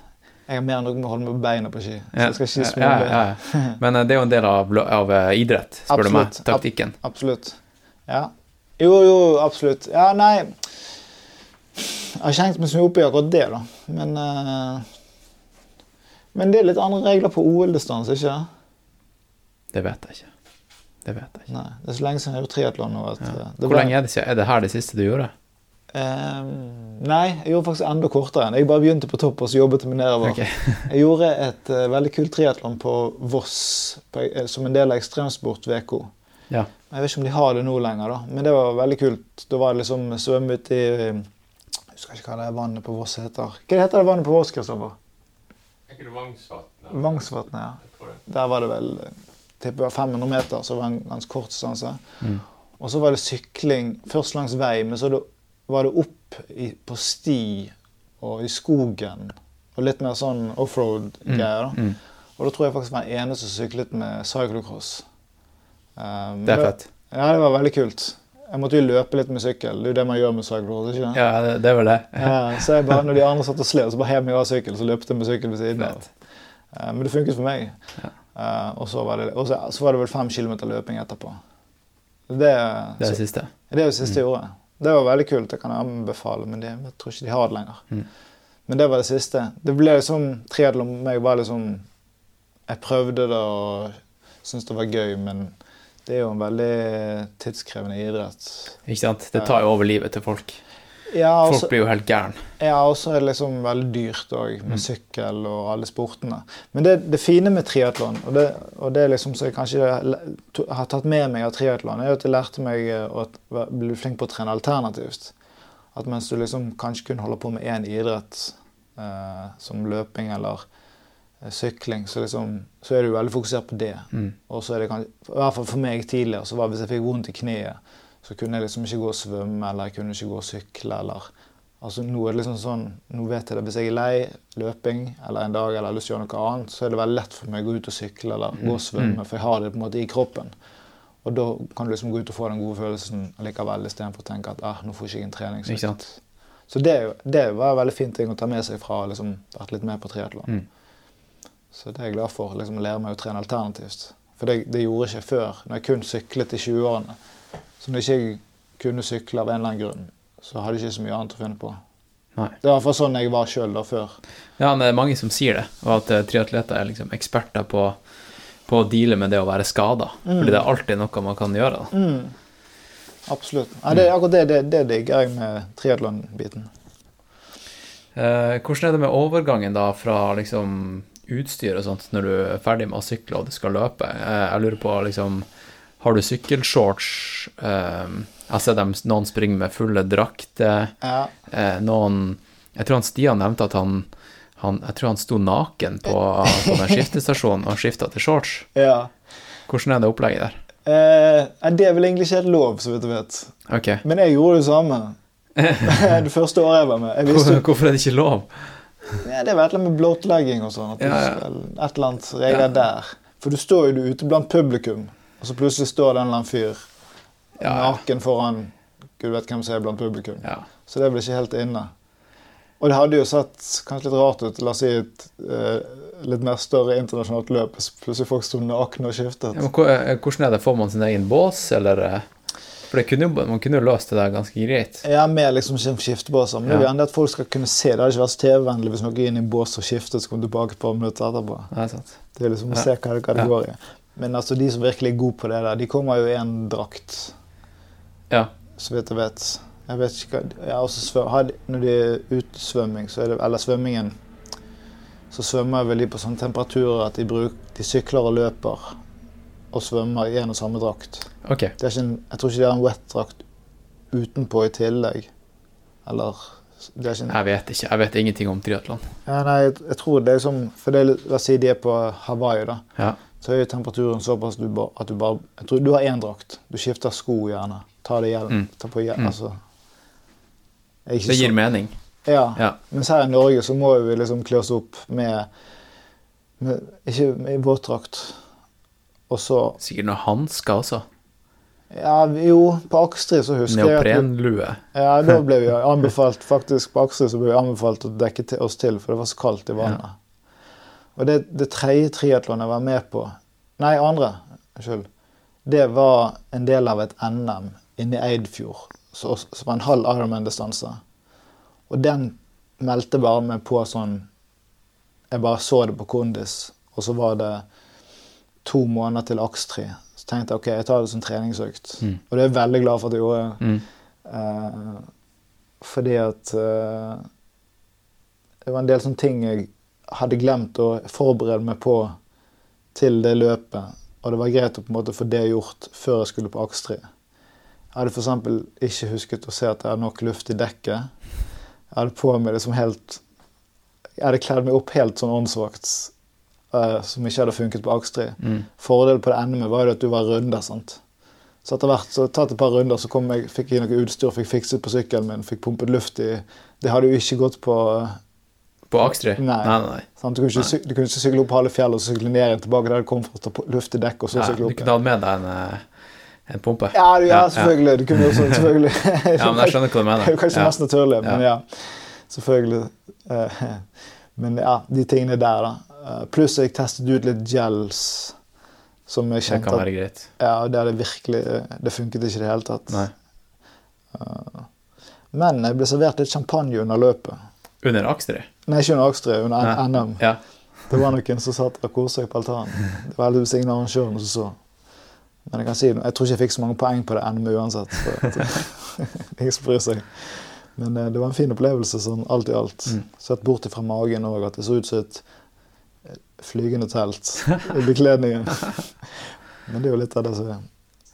jeg har mer enn nok med å holde på beina på ski. Så jeg skal ikke ja, smugle. ja, ja. (laughs) Men det er jo en del av, av idrett, spør du meg. Absolutt. Ab Absolutt. Ja. Jo, jo, absolutt. Ja, nei Jeg har ikke hengt meg så mye opp i akkurat det, da. Men uh, Men det er litt andre regler på OL-distanse, ikke Det vet jeg ikke. Det vet jeg ikke. Nei, Det er så lenge siden jeg har gjort triatlon nå. at, Ja. eh, Hvor ble- lenge er det siden? Er det her det siste du gjorde? Um, nei, jeg gjorde faktisk enda kortere. enn. Jeg bare begynte på topp og så jobbet jeg meg nedover. Okay. (laughs) jeg gjorde et uh, veldig kult triatlon på Voss på, som en del av Ekstremsport VK. Ja. Jeg vet ikke om de har det nå lenger, da. men det var veldig kult. Da var det liksom svømme uti Jeg husker ikke hva det vannet på Voss heter. Hva heter det vannet på Voss, Kristoffer? Vangsvatnet, ja. Der var det vel tipper 500 meter, så det var en ganske kort distanse. Mm. Og så var det sykling først langs vei, men så var det opp i, på sti og i skogen. Og litt mer sånn offroad-greier. da. Mm. Og da tror jeg faktisk var den eneste som syklet med cyclocross. Um, Det er fett. Ja, det var veldig kult. Jeg måtte jo løpe litt med sykkel. Det er jo det man gjør med cyclocross. ikke det? Ja, det, var er vel det. Ja, så jeg bare, når de andre satt og slet, så bare hev meg av sykkel, så løpte jeg med sykkel ved siden av. Eh, Men det funket for meg. Ja. Eh, og så var, det, og så, så var det vel fem kilometer løping etterpå. Det, Det er det siste. det er det siste jeg gjorde. Det var veldig kult, det kan jeg anbefale, men det, jeg tror ikke de har det lenger. Mm. Men det var det siste. Det ble liksom Triatlon for meg var liksom Jeg prøvde det og syntes det var gøy, men det er jo en veldig tidskrevende idrett. Ikke sant? Det tar jo over livet til folk. Ja, også, Folk blir jo helt gæren. Ja, og så er det liksom veldig dyrt òg, med sykkel og alle sportene. Men det, det fine med triatlon, og, det, og det liksom som jeg kanskje har tatt med meg av triatlon, er jo at jeg lærte meg eh, å bli flink på å trene alternativt. At mens du liksom kanskje kun holder på med én idrett, eh, som løping eller sykling, så, liksom, så er du veldig fokusert på det. Mm. Og så er det kanskje, i hvert fall for meg tidligere, så var hvis jeg fikk vondt i kneet, så kunne jeg liksom ikke gå og svømme, eller jeg kunne ikke gå og sykle, eller Altså nå er det liksom sånn, nå vet jeg det, Hvis jeg er lei løping eller en dag eller har lyst til å gjøre noe annet, så er det veldig lett for meg å gå ut og sykle eller gå og svømme, for jeg har det på en måte i kroppen. Og da kan du liksom gå ut og få den gode følelsen likevel, istedenfor å tenke at ah, nå får jeg ikke en treningsøkt. Så det, det var en veldig fin ting å ta med seg fra å liksom, vært litt med på triatlon. Mm. Så det er jeg glad for. liksom Å lære meg å trene alternativt. For det, det gjorde ikke før, når jeg kun syklet i 20-årene. Så når jeg ikke kunne sykle av en eller annen grunn, så hadde jeg ikke så mye annet å finne på. Nei. Det var iallfall sånn jeg var sjøl da før. Ja, men det er mange som sier det, og at eh, triatleter er liksom eksperter på, på å deale med det å være skada. Fordi det er alltid noe man kan gjøre. Da. Absolutt. Ja, det, akkurat det, det, det digger jeg med triatlon-biten. Eh, hvordan er det med overgangen da fra liksom utstyr og sånt når du er ferdig med å sykle og du skal løpe? Eh, jeg lurer på liksom Har du sykkelshorts? Eh, jeg sett dem, noen springer med fulle drakter. Ja. Eh, noen Jeg tror han Stian nevnte at han, han Jeg tror han sto naken på, på den skiftestasjonen og skifta til shorts. (laughs) ja. Hvordan er det opplegget der? Eh, det er vel egentlig ikke helt lov, så vidt jeg vet. Okay. Men jeg gjorde det samme. (laughs) (laughs) det første året jeg var med. Jeg Hvorfor er det ikke lov? Ja, det var et eller annet med blottlegging og sånn. Ja, ja. Et eller annet regler der. For du står jo du ute blant publikum, og så plutselig står det en eller annen fyr Ja. naken foran Gud vet hvem som er blant publikum. Så det ble ikke helt inne. Og det hadde jo sett kanskje litt rart ut. La oss si et eh, litt mer større internasjonalt løp. Plutselig folk sto nakne og skiftet. Ja, men eh, hvordan er det? Får man sin egen bås, eller eh? For det kunne man kunne jo løst det der ganske greit. Ja, med liksom som skiftebåser. Men det er gjerne at folk skal kunne se. Det hadde ikke vært så TV-vennlig hvis noen gikk inn i en bås og skiftet, så kom tilbake et par minutter etterpå. Sant. Det er liksom å se hva det, går i. Men altså, de som virkelig er gode på det der, de kommer jo i en drakt, Ja. så vidt jeg vet. Jeg vet ikke hva svøm, Når de er utsvømming, så er det Eller svømmingen, så svømmer vel de på sånne temperaturer at de, bruk, de sykler og løper og svømmer i en og samme drakt. Okay. En, jeg tror ikke de har en wet-drakt utenpå i tillegg. Eller er en, Jeg vet ikke. Jeg vet ingenting om triatlon. ja, Nei, jeg, jeg tror det er som For det la oss si de er på Hawaii, da. Ja. Så er temperaturen såpass du, bare, at du bare Jeg tror du har én drakt. Du skifter sko gjerne. Ta det hjelm. Mm. Ta på hjelm. Mm. Altså. Det gir så, mening. Ja. Ja. Mens her i Norge så må vi liksom kle oss opp med, med Ikke med våtdrakt. Og så Sikkert noe hansker også. Ja, jo, på Akstri så husker jeg Neoprenlue. ja, da (laughs) ble vi anbefalt Faktisk på Akstri så ble vi anbefalt å dekke til oss til, for det var så kaldt i vannet. Og det, det tredje triatlonet jeg var med på Nei, andre. Unnskyld. Det var en del av et NM inne i Eidfjord, som var en halv Ironman-distanse. Og den meldte bare meg på sånn Jeg bare så det på kondis, og så var det to måneder til Akstri. Så tenkte jeg ok, jeg tar det som treningsøkt. Mm. Og det er jeg veldig glad for at jeg gjorde. Mm. Eh, fordi at eh, det var en del sånne ting jeg hadde glemt å forberede meg på til det løpet. Og det var greit å på en måte få det gjort før jeg skulle på Akstri. Jeg hadde f.eks. ikke husket å se at jeg hadde nok luft i dekket. Jeg hadde på meg det som helt Jeg hadde kledd meg opp helt sånn åndssvakt. Eh, som ikke hadde funket på Akstri. Mm. Fordelen på det NM var jo at du var runder. sant? Så etter hvert, så tatt et par runder, så kom jeg, fikk jeg noe utstyr, fikk fikset på sykkelen min, fikk pumpet luft i Det hadde jo ikke gått på På Akstri? Nei. nei, nei. sant? Du, kunne ikke, nei. du kunne ikke sykle opp halve fjellet og så sykle ned igjen tilbake der du kom for å ta luft i dekk og så Ja, sykle du kunne hatt med deg en, eh, en pumpe? Ja, du, ja, selvfølgelig. Du kunne også, selvfølgelig. (laughs) Ja, men jeg skjønner hva du mener. (laughs) Det er jo kanskje Ja. mest naturlig, men Ja. Selvfølgelig. Eh, (laughs) Men ja, de tingene der, da. Eh, Pluss jeg testet ut litt gels som jeg Det kjente kan at være greit. Ja, det virkelig Det funket ikke i det hele tatt. Nei. Men jeg ble servert litt champagne under løpet. Under Akstri? Nei, ikke under Akstri, under Nei. NM. Ja. Det var noen som satt og koste seg på altanen. Det var heldigvis ingen arrangører som så. Men jeg kan si, jeg tror ikke jeg fikk så mange poeng på det NM uansett. (laughs) Ingen som bryr seg. Men eh, det var en fin opplevelse sånn alt i alt. Mm. Sett bort ifra magen òg, at det så ut som et eh, flygende telt i bekledningen. (laughs) Men det er jo litt av det som er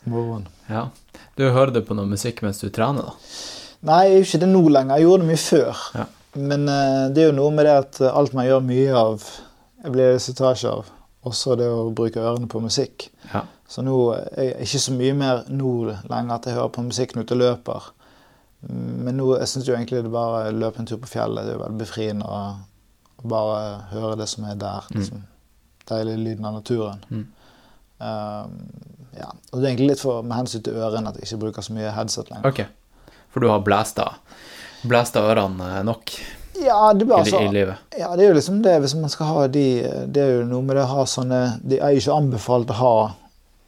moroen. ja. Du hører det på noe musikk mens du trener, da? Nei, jeg gjør ikke det nå lenger. Jeg gjorde det mye før. Ja. Men eh, det er jo noe med det at eh, alt man gjør mye av, jeg blir slitasje av. Også det å bruke ørene på musikk. Ja. Så nå er jeg ikke så mye mer nå lenger at jeg hører på musikk når jeg løper. Men nå jeg syns egentlig det bare løpe en tur på fjellet det er jo veldig befriende å bare høre det som er der. Liksom. Deilig lyden av naturen. Mm. Um, ja. Og det er egentlig litt for, med hensyn til ørene at jeg ikke bruker så mye headset lenger. Ok. For du har blæsta, blæsta ørene nok Ja, det blir i, altså i? Ja, det er jo liksom det hvis man skal ha de Det er jo noe med det å ha sånne De er jo ikke anbefalt å ha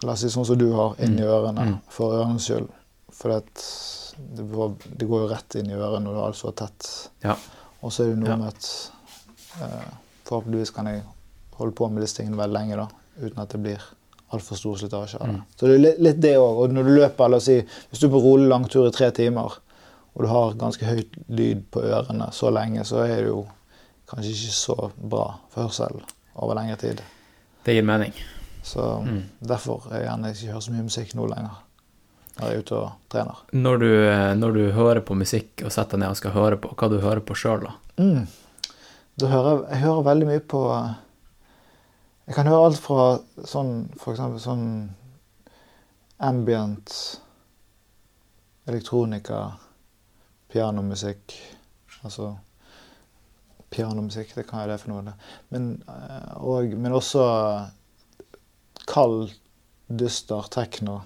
La oss si sånn som du har inni ørene Mm. for ørenes skyld. For det, det går jo rett inn i ørene når det er så tett. Ja. Og så er det noe Ja. med at forhåpentligvis kan jeg holde på med disse tingene veldig lenge da, uten at det blir altfor stor slitasje av det. Mm. Så det er litt, det òg. Og når du løper, la oss si, hvis du er på rolig langtur i tre timer, og du har ganske høyt lyd på ørene så lenge, så er det jo kanskje ikke så bra for hørselen over lengre tid. Det gir mening. Så Mm. derfor er jeg gjerne ikke hører så mye musikk nå lenger. Når jeg er ute og trener. Når du, eh, når du hører på musikk og setter deg ned og skal høre på, hva du hører på sjøl, da? Mm. Hører jeg, hører veldig mye på Jeg kan høre alt fra sånn eksempel sånn ambient, elektronika, pianomusikk Altså Pianomusikk, det kan jeg det for noe. Men, eh, og, men også kald, dyster tekno.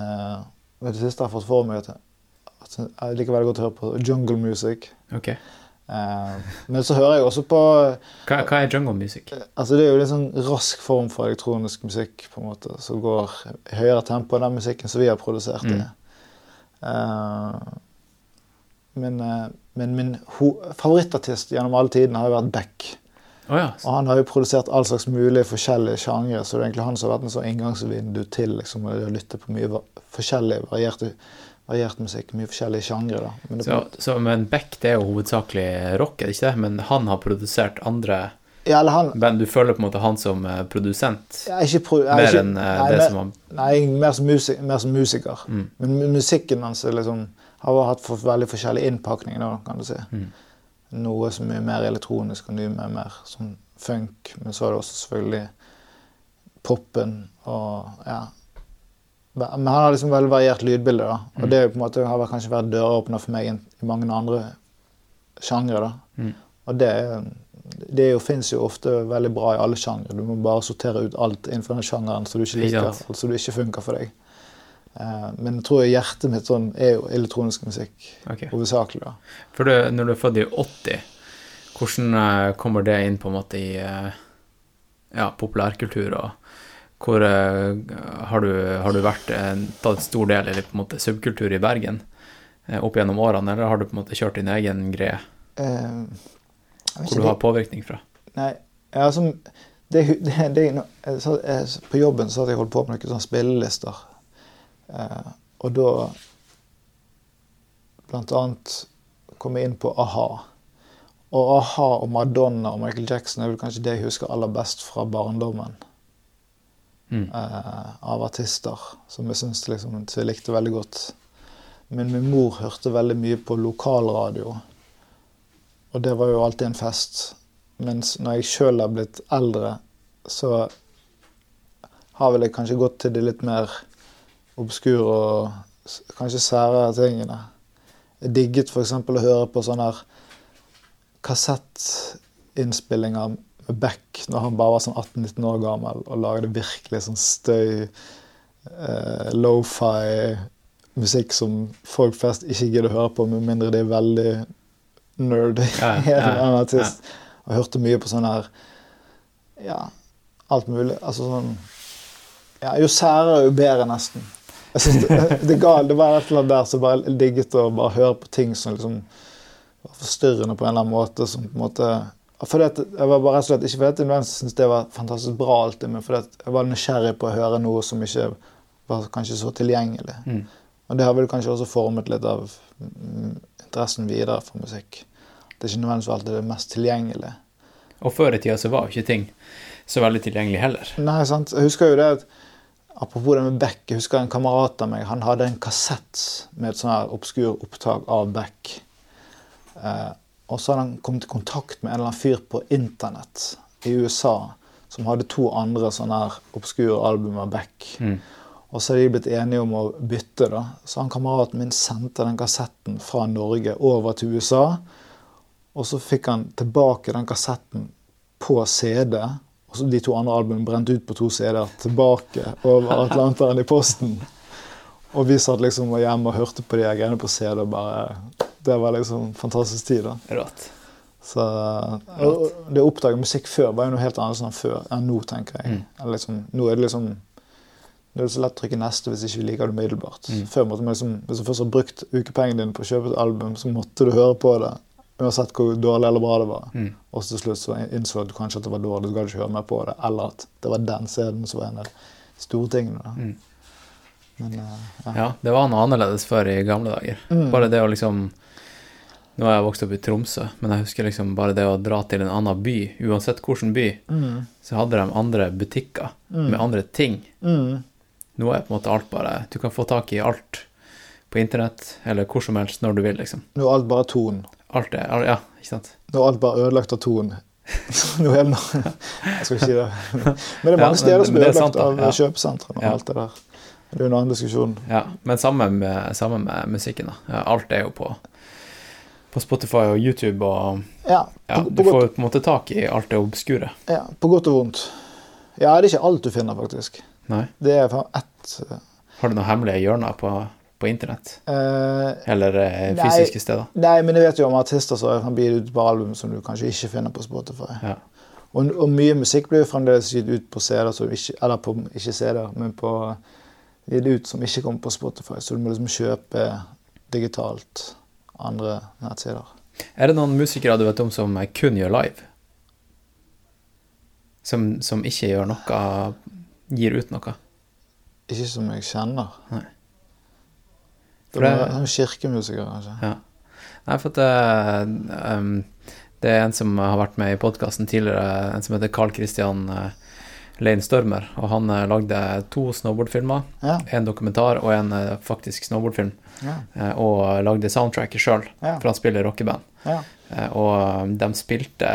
Eh, det siste jeg har fått for meg, at jeg liker veldig godt å høre på jungle music. Ok. Eh, men så hører jeg også på Hva, hva er jungle music? Altså Det er jo en sånn rask form for elektronisk musikk på en måte, som går i høyere tempo enn den musikken som vi har produsert. i. Eh, men, eh, men min favorittartist gjennom alle tidene har jo vært Beck. Oh, ja. Og han har jo produsert all slags mulige forskjellige sjangre, så det er egentlig han som har vært en sånn inngangsvindu til liksom, å lytte på mye va forskjellig variert, musikk. Mye forskjellige sjangre. Men Så, så, men Beck det er jo hovedsakelig rock, er det ikke det? Men han har produsert andre ja, eller han, band. Du føler på en måte han som eh, produsent ikke pro, er mer ikke- enn eh, nei, det mer- som han Nei, mer som, musik, mer som musiker. Mm. Men musikken hans liksom, har hatt for veldig forskjellig innpakning, da, kan du si. Mm. Noe som er mer elektronisk, og noe mer, mer sånn funk. Men så er det også selvfølgelig poppen og ja. Men han har liksom veldig variert lydbilde, da. Og Mm. det på en måte har kanskje vært døråpner for meg i mange andre sjangre, da. Mm. Og det, det fins jo, ofte veldig bra i alle sjangre. Du må bare sortere ut alt innenfor den sjangeren som du ikke liker, sant. altså du ikke funker for deg. Uh, men jeg tror hjertet mitt sånn er jo elektronisk musikk, okay. hovedsakelig. da. For du, når du er født i 80, hvordan eh, kommer det inn på en måte i eh, ja, populærkultur? og hvor eh, har, du, har du vært eh, tatt stor del i på en måte subkultur i Bergen eh, opp gjennom årene, eller har du på en måte kjørt din egen greie Eh, hvor du har påvirkning fra? Nei, altså, det, det, det, sa- jeg- På jobben så hadde jeg holdt på med noen sånne spillelister. Uh, og da blant annet kom jeg inn på a-ha. Og a-ha og Madonna og Michael Jackson er vel kanskje det jeg husker aller best fra barndommen. Eh, av artister som jeg syns liksom, som jeg likte veldig godt. Men min mor hørte veldig mye på lokalradio. Og det var jo alltid en fest. Mens når jeg sjøl er blitt eldre, så har vel jeg kanskje gått til de litt mer obskure og kanskje sære tingene. Jeg digget f.eks. å høre på sånne her kassettinnspillinger Beck når han bare var sånn 18-19 år gammel og lagde virkelig sånn støy, eh, lofi musikk som folk flest ikke gidder å høre på, med mindre de er veldig nerdy. (laughs) Ja, ja, ja. Og hørte mye på sånn her Ja, alt mulig. Altså sånn ja, Jo særere, jo bedre, nesten. Jeg synes det, (laughs) det, ga, det var et eller annet der som bare digget å bare høre på ting som liksom var forstyrrende på en eller annen måte. som på en måte fordi at jeg var bare rett og slett, Ikke fordi at jeg syntes det var fantastisk bra, alltid, men fordi at jeg var nysgjerrig på å høre noe som ikke var kanskje så tilgjengelig. Mm. Og det har vel kanskje også formet litt av mm, interessen videre for musikk. Det er ikke nødvendigvis alltid det mest tilgjengelige. Og før i tida så var jo ikke ting så veldig tilgjengelig heller. Nei, sant. Jeg husker jo det at Apropos det med Beck. Jeg husker en kamerat av meg han hadde en kassett med et sånn her obskur opptak av Beck. Eh, og så hadde han kommet i kontakt med en eller annen fyr på internett i USA som hadde to andre sånne her obskure album av Beck. Mm. Og så hadde de blitt enige om å bytte, da. Så han kameraten min sendte den kassetten fra Norge over til USA. Og så fikk han tilbake den kassetten på CD. Og så de to andre albumene brent ut på to CD-er tilbake over Atlanteren i posten. Og vi satt liksom hjemme og hørte på de greiene på CD. og bare, Det var liksom fantastisk tid. da. Rått. Så og Det å oppdage musikk før var jo noe helt annet enn før enn nå, tenker jeg. Mm. Eller Liksom, nå er det liksom Det er så lett å trykke neste hvis ikke vi liker det umiddelbart. Mm. Før måtte man liksom, Hvis du først har brukt ukepengene dine på å kjøpe et album, så måtte du høre på det. Uansett hvor dårlig eller bra det var. Mm. Og til slutt så innså du kanskje at det var dårlig, du gadd ikke høre mer på det. Eller at det var den scenen som var en av de store tingene. Mm. Men uh, ja. Ja, det var noe annerledes før i gamle dager. Mm. Bare det å liksom Nå har jeg vokst opp i Tromsø, men jeg husker liksom bare det å dra til en annen by, uansett hvilken by, Mm. så hadde de andre butikker Mm. med andre ting. Mm. Nå er på en måte alt bare Du kan få tak i alt på internett, eller hvor som helst når du vil, liksom. Nå er alt bare ton. Alt er al- Ja, ikke sant? Nå er alt bare ødelagt av ton. (laughs) Nå er det noe Jeg skal ikke si det. Men det er Ja, mange steder som er ødelagt av Ja. kjøpesentrene og Ja. alt det der. Det er jo en annen diskusjon. Ja, men sammen med, sammen med musikken, da. Alt er jo på, på Spotify og YouTube, og Ja, ja, du på, får på en måte tak i alt det obskure. ja, på godt og vondt. Ja, det er ikke alt du finner, faktisk. Nei? Det er ett Har du noen hemmelige hjørner på, på internett? Uh, Eller fysiske Nei. steder? Nei, men jeg vet jo om artister som kan bli ut på album som du kanskje ikke finner på Spotify. Ja. Og, og mye musikk blir jo fremdeles gitt ut på CD-er, eller på ikke CD-er, men på gitt ut som ikke kommer på Spotify. Så du må liksom kjøpe digitalt andre nettsider. Er det noen musikere du vet om som kun gjør live? Som, som ikke gjør noe Gir ut noe? Ikke som jeg kjenner. Nei. For det er noen kirkemusikere, kanskje. Ja. Nei, for at det, um, det er en som har vært med i podkasten tidligere, en som heter Carl Christian uh, Lane Stormer. Og han eh, lagde to snowboardfilmer. Ja. En dokumentar og en eh, faktisk snowboardfilm. Ja. eh, og lagde soundtracket sjøl, Ja. for han spiller rockeband. ja. Og um, de spilte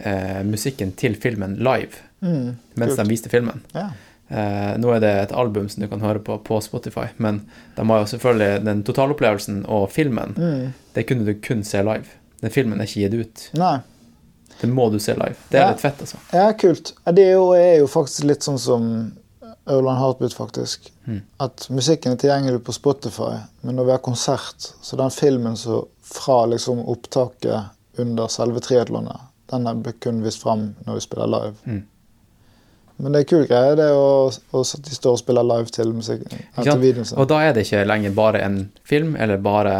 eh, musikken til filmen live Mm, mens kult. de viste filmen. ja. Eh, nå er det et album som du kan høre på på Spotify, men de har jo selvfølgelig den totalopplevelsen og filmen. Mm. Det kunne du kun se live. Den filmen er ikke gitt ut. Nei. Den må du se live. Det er Ja. litt fett, altså. Ja, kult. Det er jo, er jo faktisk litt sånn som Ørland Heartbeat, faktisk. Mm. At musikken er tilgjengelig på Spotify, men når vi har konsert, så den filmen så fra liksom opptaket under selve triatlonet, den er kun vist fram når vi spiller live. Mm. Men det er kul greie, det å, at de står og spiller live til musikken. Og da er det ikke lenger bare en film eller bare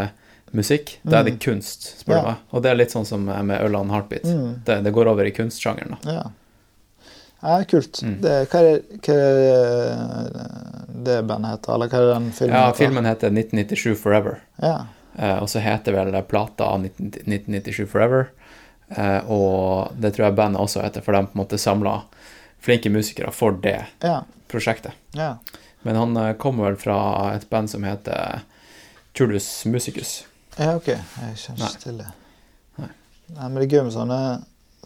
musikk. Da er det kunst, spør du Ja. meg. Og det er litt sånn som med Ørland Heartbeat. Mm. Det, det går over i kunstsjangeren. da. Ja. ja, kult. Mm. Det, hva er det, hva er det, det bandet heter? Eller hva er den filmen Ja, filmen heter 1997 Forever. Ja. Eh, og så heter vel plata 1997 Forever. Eh, og det tror jeg bandet også heter, for de på en måte samla flinke musikere for det Ja. prosjektet. ja. Men han eh, kommer vel fra et band som heter Tulus Musicus. Ja, ok. Jeg kjenner ikke til det. Nei. Nei, men det er gøy med sånne,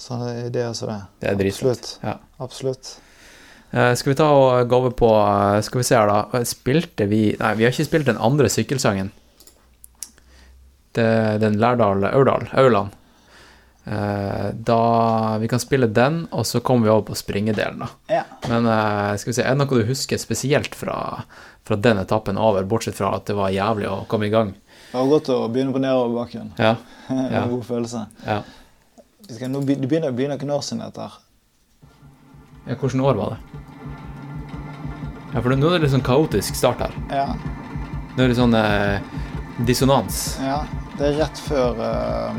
sånne ideer som det. Det er dritfett. Absolutt. Ja. Absolutt. Uh, skal vi ta og gå over på uh, Skal vi se her, da. Spilte vi Nei, vi har ikke spilt den andre sykkelsangen. Det, den Lærdal Aurdal. Auland. Uh, da Vi kan spille den, og så kommer vi over på springedelen, da. Ja. Men eh, skal vi se, er det noe du husker spesielt fra, fra den etappen over, bortsett fra at det var jævlig å komme i gang? Det var godt å begynne på nedoverbakken. Ja. (laughs) Det var Ja. en god følelse. ja. Nå det begynner å bli noen år siden dette. her. ja Hvilket år var det? Ja, for nå er det litt sånn kaotisk start her. Ja. Nå er det sånn eh, dissonans. ja. Det er rett før eh,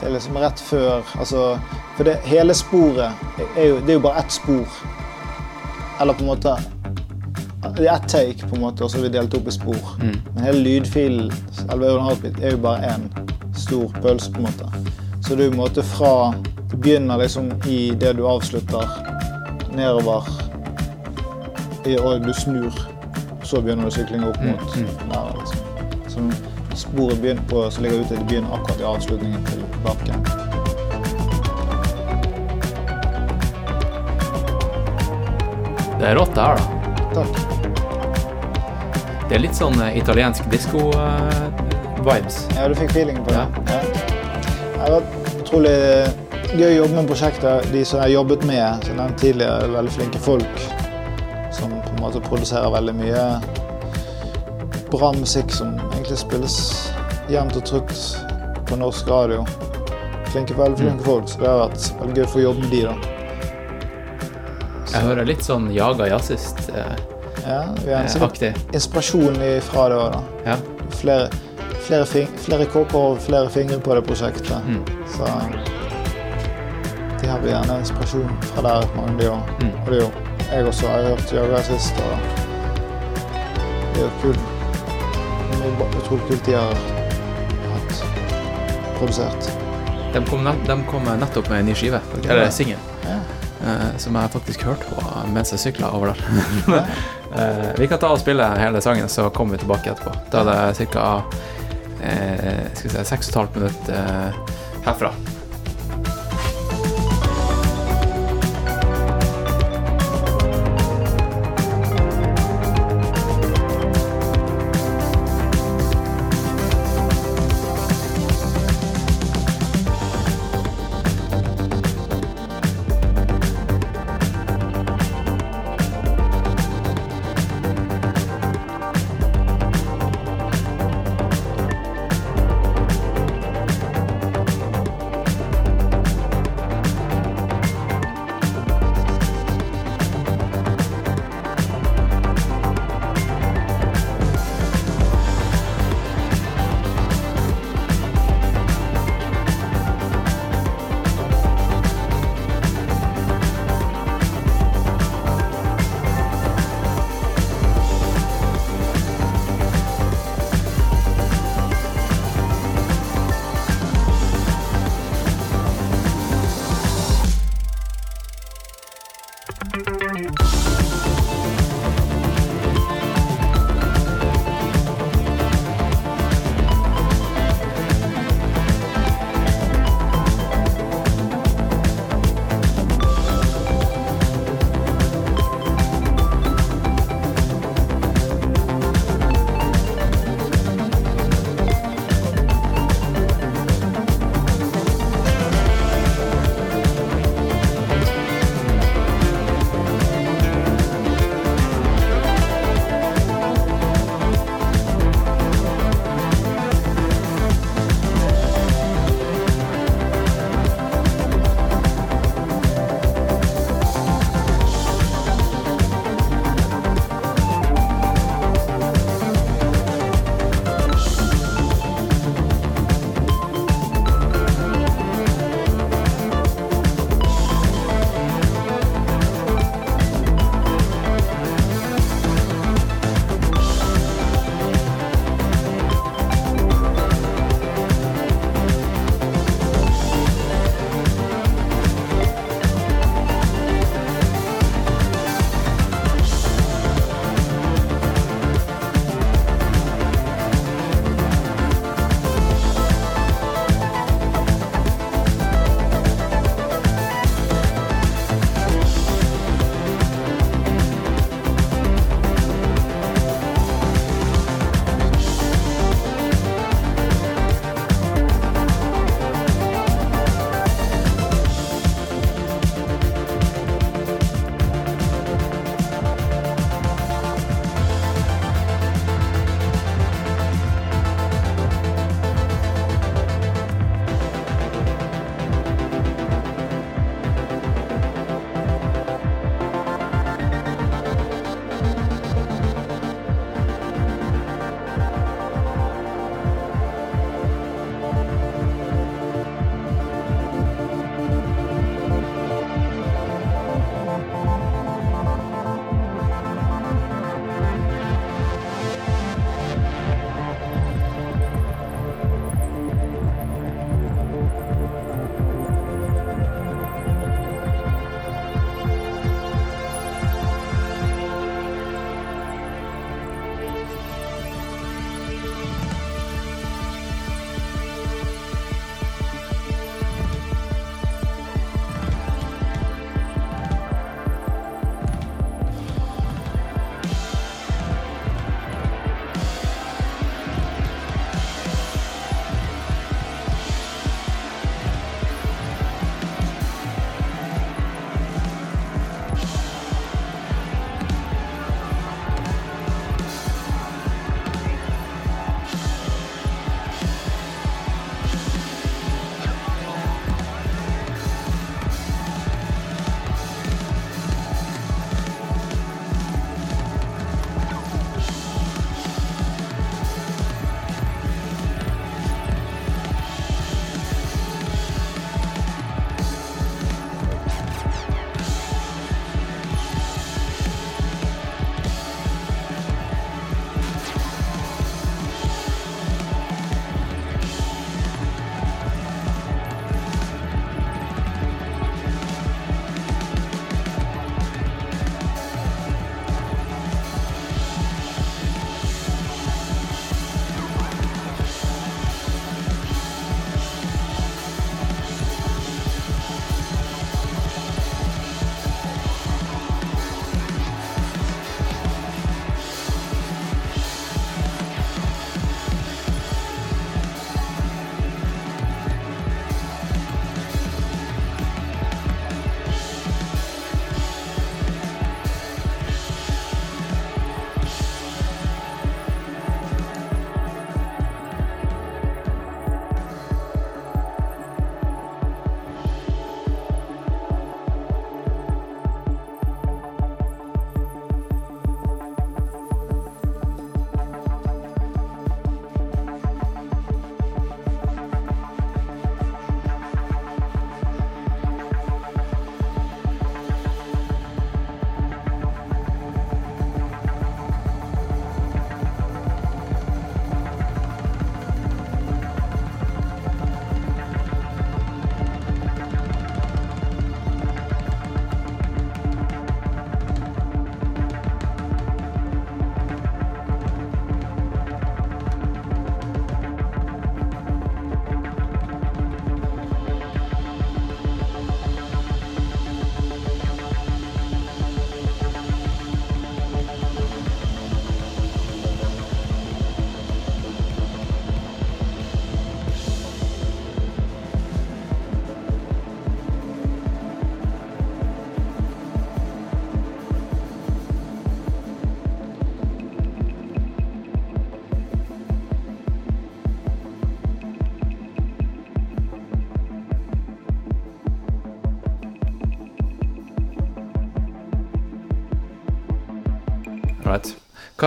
Det er liksom rett før Altså For det, hele sporet er jo, det er jo bare ett spor. Eller på en måte Det er ett take, på en måte, og så er vi delt opp i spor. Mm. Men hele lydfilen er jo bare én stor pølse, på en måte. Så du måte fra Du begynner liksom i det du avslutter, nedover og du snur. Så begynner du syklinga opp mot der, liksom. Så sporet begynner på, så ligger ute, det begynner akkurat i avslutningen til bakken. Det er rått, det her, da. Takk. Det er litt sånn eh, italiensk disko-vibes. Ja, du fikk feelingen på det? Ja. Det har vært utrolig gøy å jobbe med prosjektet. De som jeg har jobbet med, som nevnt tidligere, er veldig flinke folk. Som på en måte produserer veldig mye bra musikk som egentlig spilles jevnt og trutt på norsk radio. Flinke, veldig flinke folk, så det har vært veldig gøy å få jobbe med de da. Jeg hører litt sånn Jaga jazzist eh, Ja, vi har en aktig. inspirasjon fra det òg, da. Ja. Flere, flere, flere kåper og flere fingre på det prosjektet. Mm. Så de har vi gjerne inspirasjon fra der, mange de òg. Mm. Og det er jo jeg også. Jeg har hørt Jaga sist, og det er jo kult. Det er utrolig kult de har hatt produsert. De kom, nett, de kom nettopp med en ny skive, eller singel, eh, som jeg faktisk hørte på mens jeg sykla over der. (laughs) Eh, vi kan ta og spille hele sangen, så kommer vi tilbake etterpå. Da er det ca. Eh, si, 6,5 minutter eh, herfra.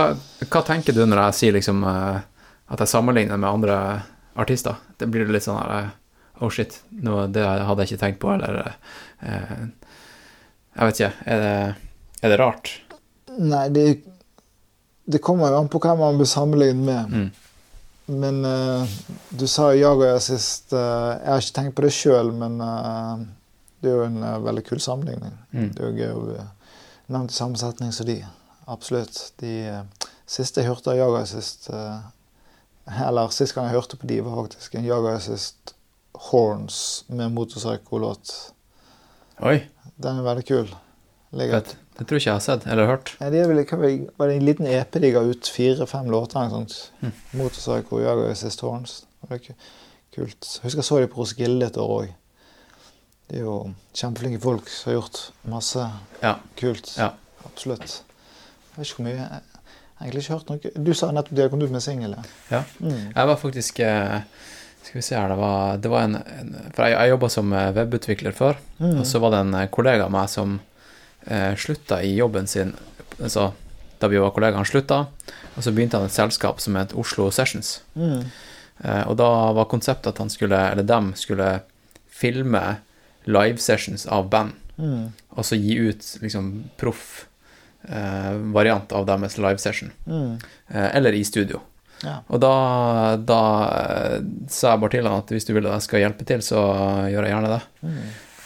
Hva, hva tenker du når jeg sier liksom eh, at jeg sammenligner med andre artister? Det blir litt sånn her eh, Oh shit, no, det hadde jeg ikke tenkt på, eller eh, Jeg vet ikke. Er det, er det rart? Nei, det, det kommer jo an på hvem man blir sammenlignet med. Mm. Men eh, du sa Jaga sist eh, Jeg har ikke tenkt på det sjøl, men eh, det er jo en veldig kul sammenligning. Mm. Det er jo gøy å bli nevnt i samme setning som de. Absolutt. De eh, siste jeg hørte jeg Jaga sist Eller sist gang jeg hørte på de, var faktisk en Jaga sist Horns med motorpsycho-låt. Oi, Den er veldig kul. Ligger. Det tror ikke jeg har sett eller hørt. Nei, det vel, var det- det en liten EP de ga ut? Fire-fem låter eller noe sånt. Mm. Motorpsycho, Jaga sist Horns. Det var kult. Jeg husker jeg så de på Roskilde et år òg. De er jo kjempeflinke folk som har gjort masse Ja. kult. Ja. Absolutt. Jeg vet ikke hvor mye Jeg egentlig ikke hørt noe Du sa nettopp de har kommet ut med singel. ja. Mm. Jeg var faktisk eh, Skal vi se her, det var, det var en, en For jeg, jeg jobba som eh, webutvikler før, Mm. og så var det en eh, kollega av meg som eh, slutta i jobben sin altså, Da vi var kollegaer, han slutta, og så begynte han et selskap som het Oslo Sessions. Mm. Eh, og da var konseptet at han skulle, eller dem skulle filme live-sessions av band, Mm. og så gi ut liksom proff variant av deres live-session. Mm. Eh, eller i studio. Ja. Og da, da eh, sa jeg bare til han at hvis du vil at jeg skal hjelpe til, så gjør jeg gjerne det. Mm.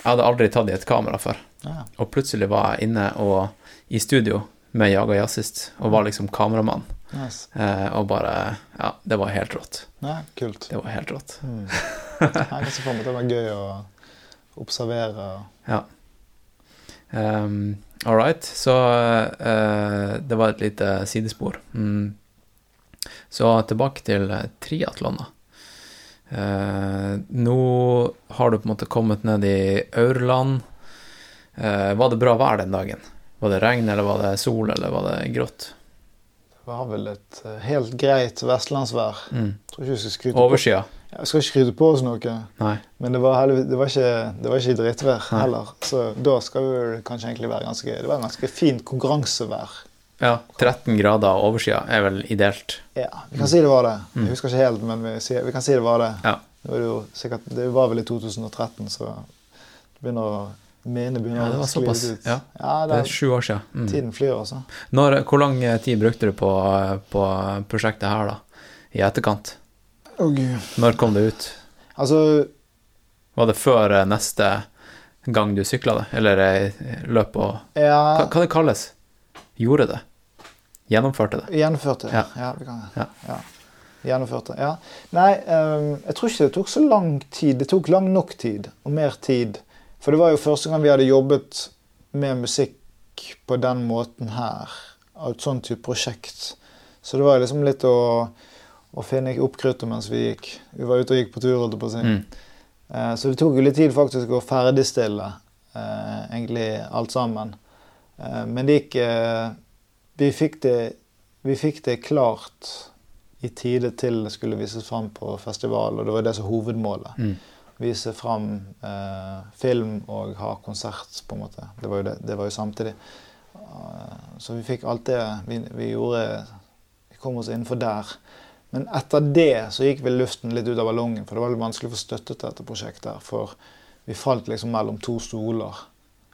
Jeg hadde aldri tatt i et kamera før, Ja. og plutselig var jeg inne og i studio med Jaga Jazzist og var liksom kameramann. Yes. Eh, og bare Ja, det var helt rått. ja, kult. Det var helt rått. Mm. (laughs) Jeg kan se for meg at det var gøy å observere. Ja. Um, All right. Så uh, det var et lite sidespor. Mm. Så tilbake til triatlon, da. Uh, nå har du på en måte kommet ned i Aurland. Uh, var det bra vær den dagen? Var det regn, eller var det sol, eller var det grått? Det var vel et helt greit vestlandsvær. Mm. Tror ikke jeg skal ikke skryte på oss noe, Nei. men det var, det var ikke, det var ikke drittvær heller. Så da skal vi kanskje egentlig være ganske Det var en ganske fint konkurransevær. Ja, 13 grader oversida er vel ideelt. Ja, vi kan si det var det. Mm. Jeg husker ikke helt, men vi, vi kan si det var det. Ja. Det var, jo sikkert, det var vel i 2013, så det begynner å Mene begynner Ja, det var å skli ut. ja. ja Det det er sju år siden. Mm. tiden flyr, altså. Når, hvor lang tid brukte du på, på prosjektet her, da? I etterkant? Gud. Når kom det ut? Altså, Var det før eh, neste gang du sykla det? Eller eh, løp og hva, ja hva det kalles? Gjorde det? Gjennomførte det? Gjennomførte. Ja. Ja. det kan Ja. ja. Gjennomførte, ja. Nei, ehm, jeg tror ikke det tok så lang tid. Det tok lang nok tid, og mer tid. For det var jo første gang vi hadde jobbet med musikk på den måten her. Av et sånt type prosjekt. Så det var liksom litt å, å finne opp kruttet mens vi gikk. Vi var ute og gikk på tur, holdt på å si. Mm. Eh, Så det tok jo litt tid faktisk å ferdigstille eh, egentlig alt sammen. Eh, men det gikk eh, vi, fikk det, vi fikk det klart i tide til det skulle vises fram på festival, og det var det som hovedmålet. Mm. Vise fram eh, film og ha konsert, på en måte. Det var jo, det, det var jo samtidig. Eh, så vi fikk alt det vi, vi gjorde Vi kom oss innenfor der. Men etter det så gikk vel luften litt ut av ballongen, for det var litt vanskelig å få støtte til dette prosjektet. For vi falt liksom mellom to stoler.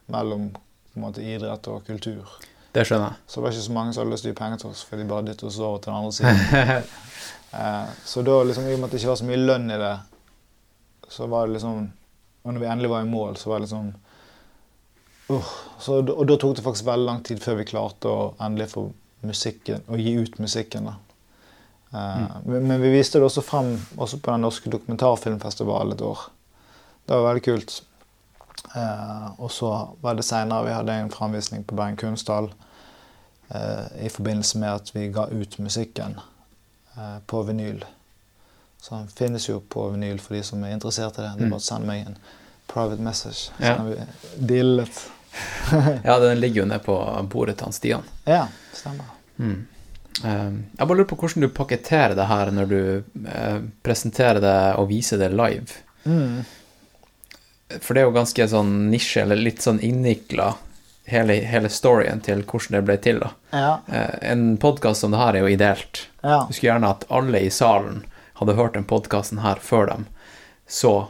Mellom på en måte idrett og kultur. Det skjønner jeg. Så det var ikke så mange som hadde lyst til å gi penger til oss, for de bare dyttet oss over til den andre siden. (laughs) Eh, så da liksom, i og med at det ikke var så mye lønn i det, så var det liksom Og når vi endelig var i mål, så var det liksom uh, så, Og da tok det faktisk veldig lang tid før vi klarte å endelig få musikken, å gi ut musikken. da. Eh, men, vi viste det også frem også på den norske dokumentarfilmfestivalen et år. Det var veldig kult. Eh, og så var det seinere vi hadde en framvisning på Bergen Kunsthall eh, i forbindelse med at vi ga ut musikken eh, på vinyl. Så den finnes jo på vinyl for de som er interessert i det. Det er Mm. bare å sende meg en private message, så Ja. kan vi deale litt. (laughs) Ja, den ligger jo nede på bordet til han Stian. Ja, stemmer. Mm. Eh, jeg bare lurer på hvordan du pakketterer det her når du eh, presenterer det og viser det live. Mm. For det er jo ganske sånn nisje, eller litt sånn innvikla hele, hele storyen til hvordan det ble til. da. Ja. Eh, En podkast som det her er jo ideelt. ja. Du skulle gjerne at alle i salen hadde hørt den podkasten her før dem så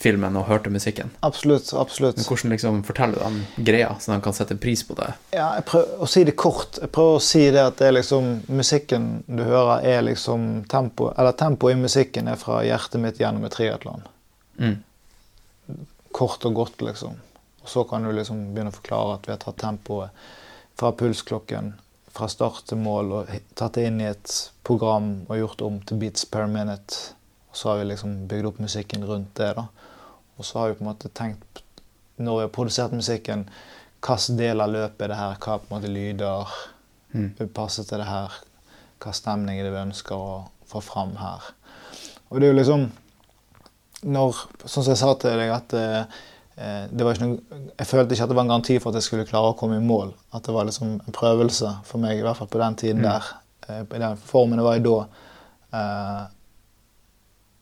filmen og hørte musikken. Absolutt. absolutt. Men hvordan liksom forteller du den greia, så de kan sette pris på det? Ja, jeg prøver å si det kort. Jeg prøver å si det at det er liksom musikken du hører, er liksom tempo Eller tempoet i musikken er fra hjertet mitt gjennom et triatlon. Mm. Kort og godt, liksom. Og så kan du liksom begynne å forklare at vi har tatt tempoet fra pulsklokken fra start til mål og tatt det inn i et program og gjort om til beats per minute. Og så har vi liksom bygd opp musikken rundt det. da. Og så har vi på en måte tenkt, når vi har produsert musikken, hvilken del av løpet er det her, hva på en måte lyder Mm. vil passe til det her, hva stemning er det vi ønsker å få fram her. Og det er jo liksom når, Sånn som jeg sa til deg, at eh, det var ikke noe, jeg følte ikke at det var en garanti for at jeg skulle klare å komme i mål. At det var liksom en prøvelse for meg, i hvert fall på den tiden Mm. der. eh, I den formen jeg var i da. eh,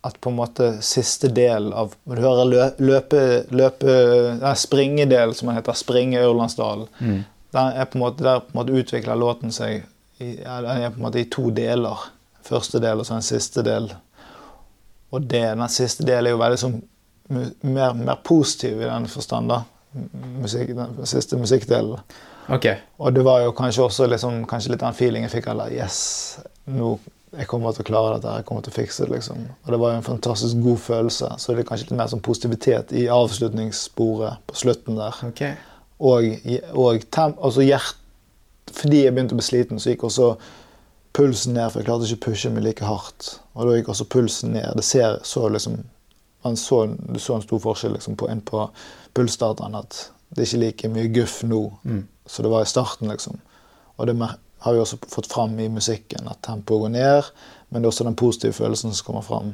at på en måte siste del av Du hører lø, løpe, løpe nei, springedel, som den heter. Springe Aurlandsdalen. Mm. Den er på måte, der på en måte utvikler låten seg i, den er på en måte i to deler. Første del og så en siste del. Og det, den siste delen er jo veldig sånn mer, mer positiv i den forstand. da. Musikk, den siste musikkdelen. Okay. Og det var jo kanskje også liksom, kanskje litt den feeling jeg fikk. Eller yes, nå jeg kommer til å klare dette, jeg kommer til å fikse det. liksom. Og det var jo en fantastisk god følelse. Så det er kanskje litt mer sånn positivitet i avslutningssporet på slutten der. Okay. Og, og tem, altså hjert, fordi jeg begynte å bli sliten, så gikk også pulsen ned. For jeg klarte ikke å pushe meg like hardt. Og da gikk også pulsen ned. Det ser så liksom så, Du så en stor forskjell liksom, på, inn på pulsdataen. At det er ikke like mye guff nå Mm. så det var i starten. liksom. Og det mer- har vi også fått fram i musikken, at tempoet går ned. Men det er også den positive følelsen som kommer fram.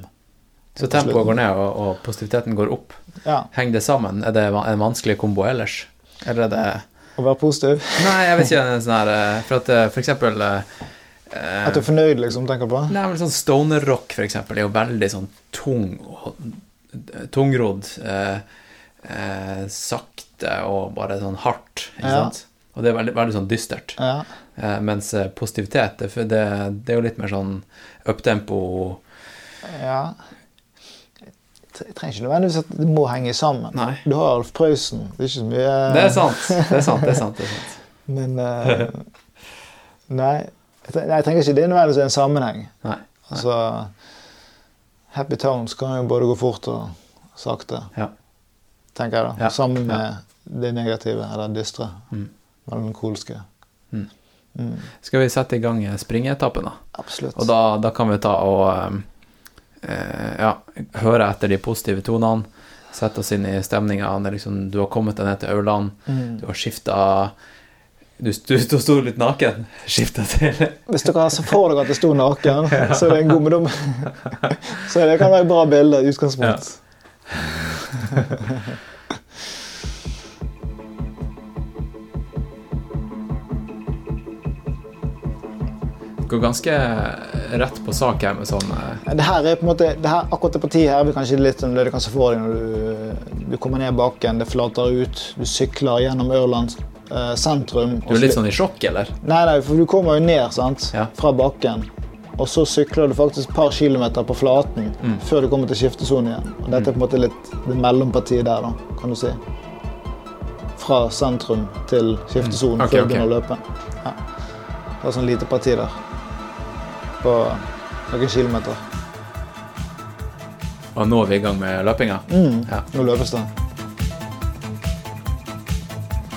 Så tempoet går ned, og, og positiviteten går opp. Ja, Henger det sammen? Er det en vanskelig kombo ellers? Eller er det Å være positiv. (laughs) Nei, jeg vet ikke. Sånn her, eh, for at eh, for eksempel eh, At du er fornøyd, liksom, tenker på. Nei, men sånn stoner-rock, for eksempel, er jo veldig sånn tung og tungrodd. Eh, eh, sakte og bare sånn hardt, ikke Ja. sant? Og det er veldig, veldig sånn dystert. Ja. Eh, mens eh, positivitet, det, det, det er jo litt mer sånn uptempo Ja Jeg trenger ikke nødvendigvis at det må henge sammen. Nei. Du har Alf Prøysen. Det er ikke så mye Det er sant. Det er sant, det er sant. Det er sant. (laughs) Men uh, Nei. Jeg nei, tenker ikke det er nødvendigvis en sammenheng. Nei. Altså Happy Towns kan jo både gå fort og sakte, Ja. tenker jeg da. Ja. Sammen med det negative, eller dystre. Mm. Melankolske. Mm. Mm, Skal vi sette i gang springeetappen, da? absolutt. Og da, da kan vi ta og eh, eh, ja, høre etter de positive tonene. Sette oss inn i stemninga. Liksom, du har kommet deg ned til Aurland. Mm. Du har skifta Du, du, du sto litt naken. Skifta til Hvis dere ser for dere at jeg sto naken, (laughs) så er det en gommedom. (laughs) Så det kan være et bra bilde i utgangspunkt. (laughs) Går ganske rett på sak her med sånn eh, Det her er på en måte, det her, akkurat det partiet her vil kanskje litt som det du kan se for deg når du, du kommer ned bakken, det flater ut, du sykler gjennom Ørland eh, sentrum. Du er litt sånn i sjokk, eller? Nei, nei, for du kommer jo ned sant? Ja. fra bakken. Og så sykler du faktisk et par kilometer på flaten Mm. før du kommer til skiftesonen igjen. Og dette er på en måte litt det mellompartiet der, da, kan du si. Fra sentrum til skiftesonen Mm. okay, før du begynner å løpe. Ja. Det er sånn lite parti der. På noen kilometer. Og nå er vi i gang med løpinga. Mm. Ja. Nå løpes det.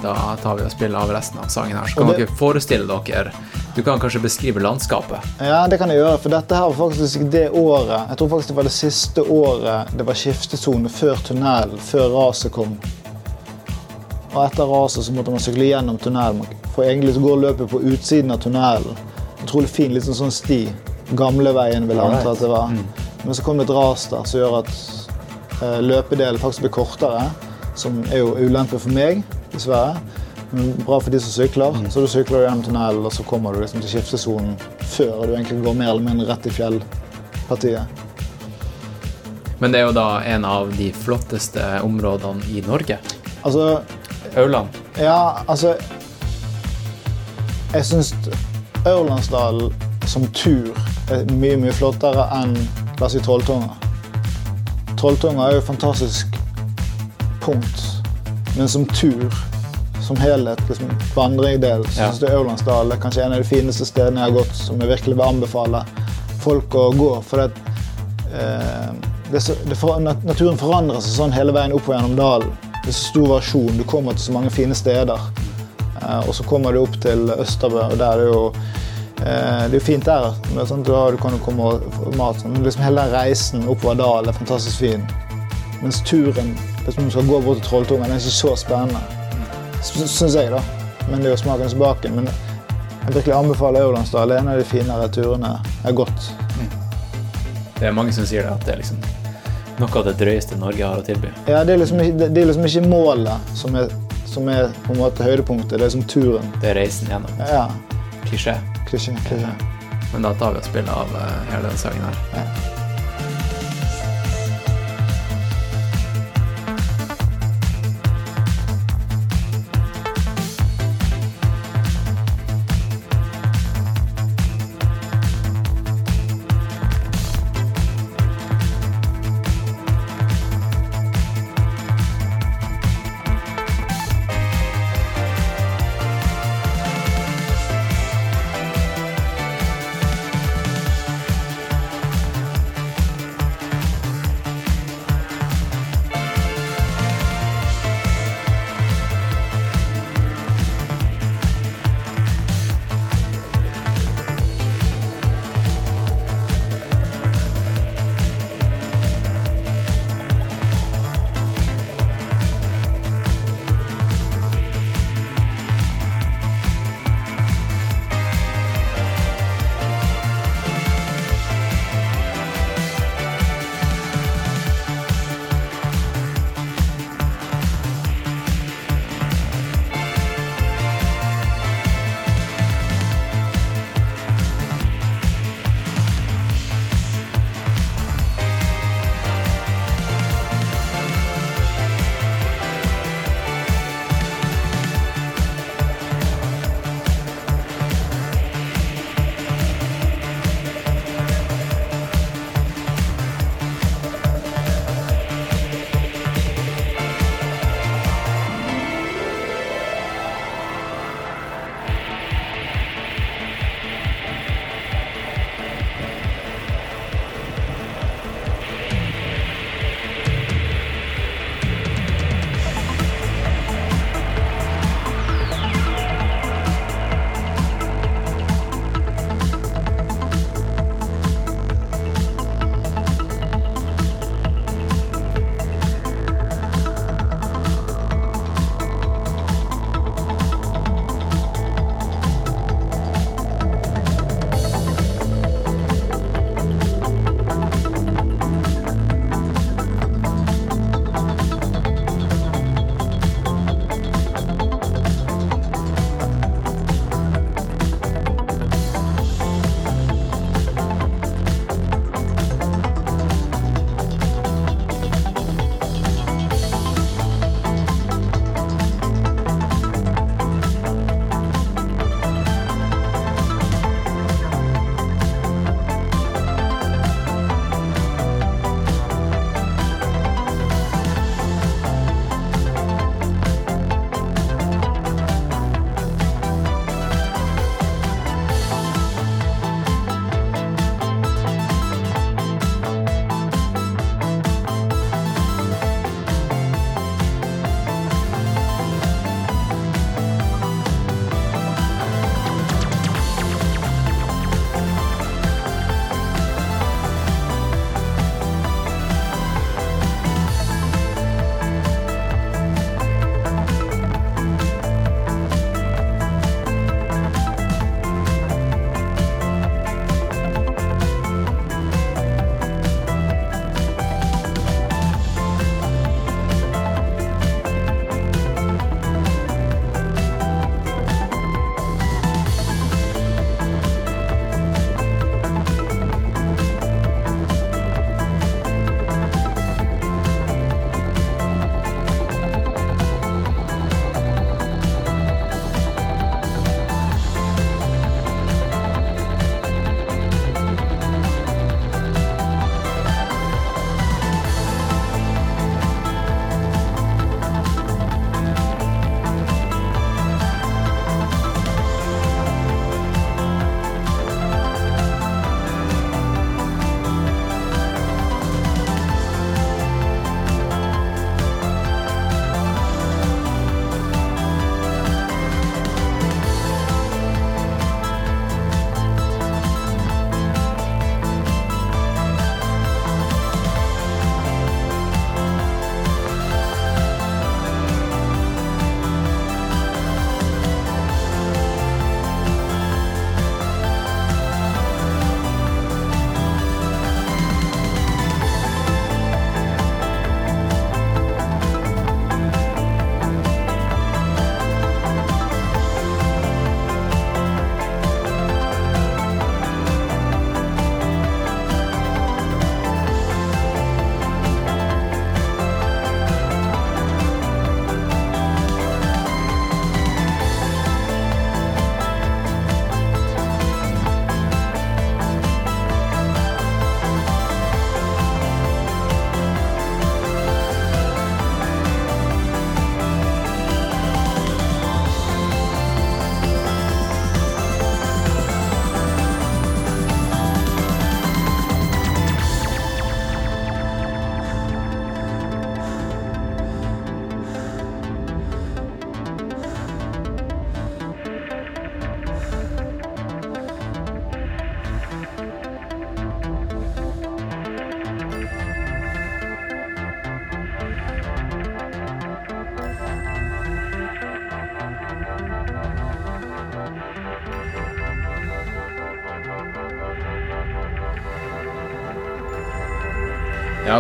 Da tar vi og spiller av resten av sangen her. Så kan det- dere forestille dere Du kan kanskje beskrive landskapet. Ja, det kan jeg gjøre, for dette her var faktisk det året Jeg tror faktisk det var det siste året det var skiftesone før tunnelen, før raset kom. Og etter raset så måtte man sykle gjennom tunnelen. For egentlig så går løpet på utsiden av tunnelen. Utrolig fin, litt sånn, sånn sti. Gamleveien vil jeg anta at det var. Men så kom det et ras der som gjør at eh, løpedelen faktisk blir kortere. Som er jo ulempe for meg, dessverre. Men bra for de som sykler. Så du sykler gjennom tunnelen, og så kommer du liksom til skiftesonen før du egentlig går mer eller mindre rett i fjellpartiet. Men det er jo da en av de flotteste områdene i Norge. Altså, Auland. Ja, altså Jeg syns Ørlandsdalen som tur er mye, mye flottere enn la oss si Trolltunga. Trolltunga er jo et fantastisk punkt, men som tur, som helhet, liksom vandringsdel, så Ja. syns jeg Aurlandsdalen er kanskje en av de fineste stedene jeg har gått, som jeg virkelig vil anbefale folk å gå. For det, eh, det, det naturen forandrer seg sånn hele veien oppover gjennom dalen. Det er så stor variasjon. Du kommer til så mange fine steder. Eh, og så kommer du opp til Østerbø, og der er det jo Det er jo fint der. Er sånn, da du, du kan jo komme og få mat. sånn, Men liksom hele reisen oppover dalen er fantastisk fin. Mens turen liksom du skal gå bort til Trolltunga, den er ikke så spennende. Syns jeg, da. Men det er jo smakens baken. Men jeg virkelig anbefaler Aurlandsdal. Det er en av de finere turene jeg har gått. Det er mange som sier det, at det er liksom noe av det drøyeste Norge har å tilby. Ja, det er liksom det er liksom ikke målet som er, som er på en måte høydepunktet. Det er liksom turen. Det er reisen gjennom. Ja, Klisjé. klisjé. klisjé. Men da tar vi og spiller av eh, hele den sangen her. Ja.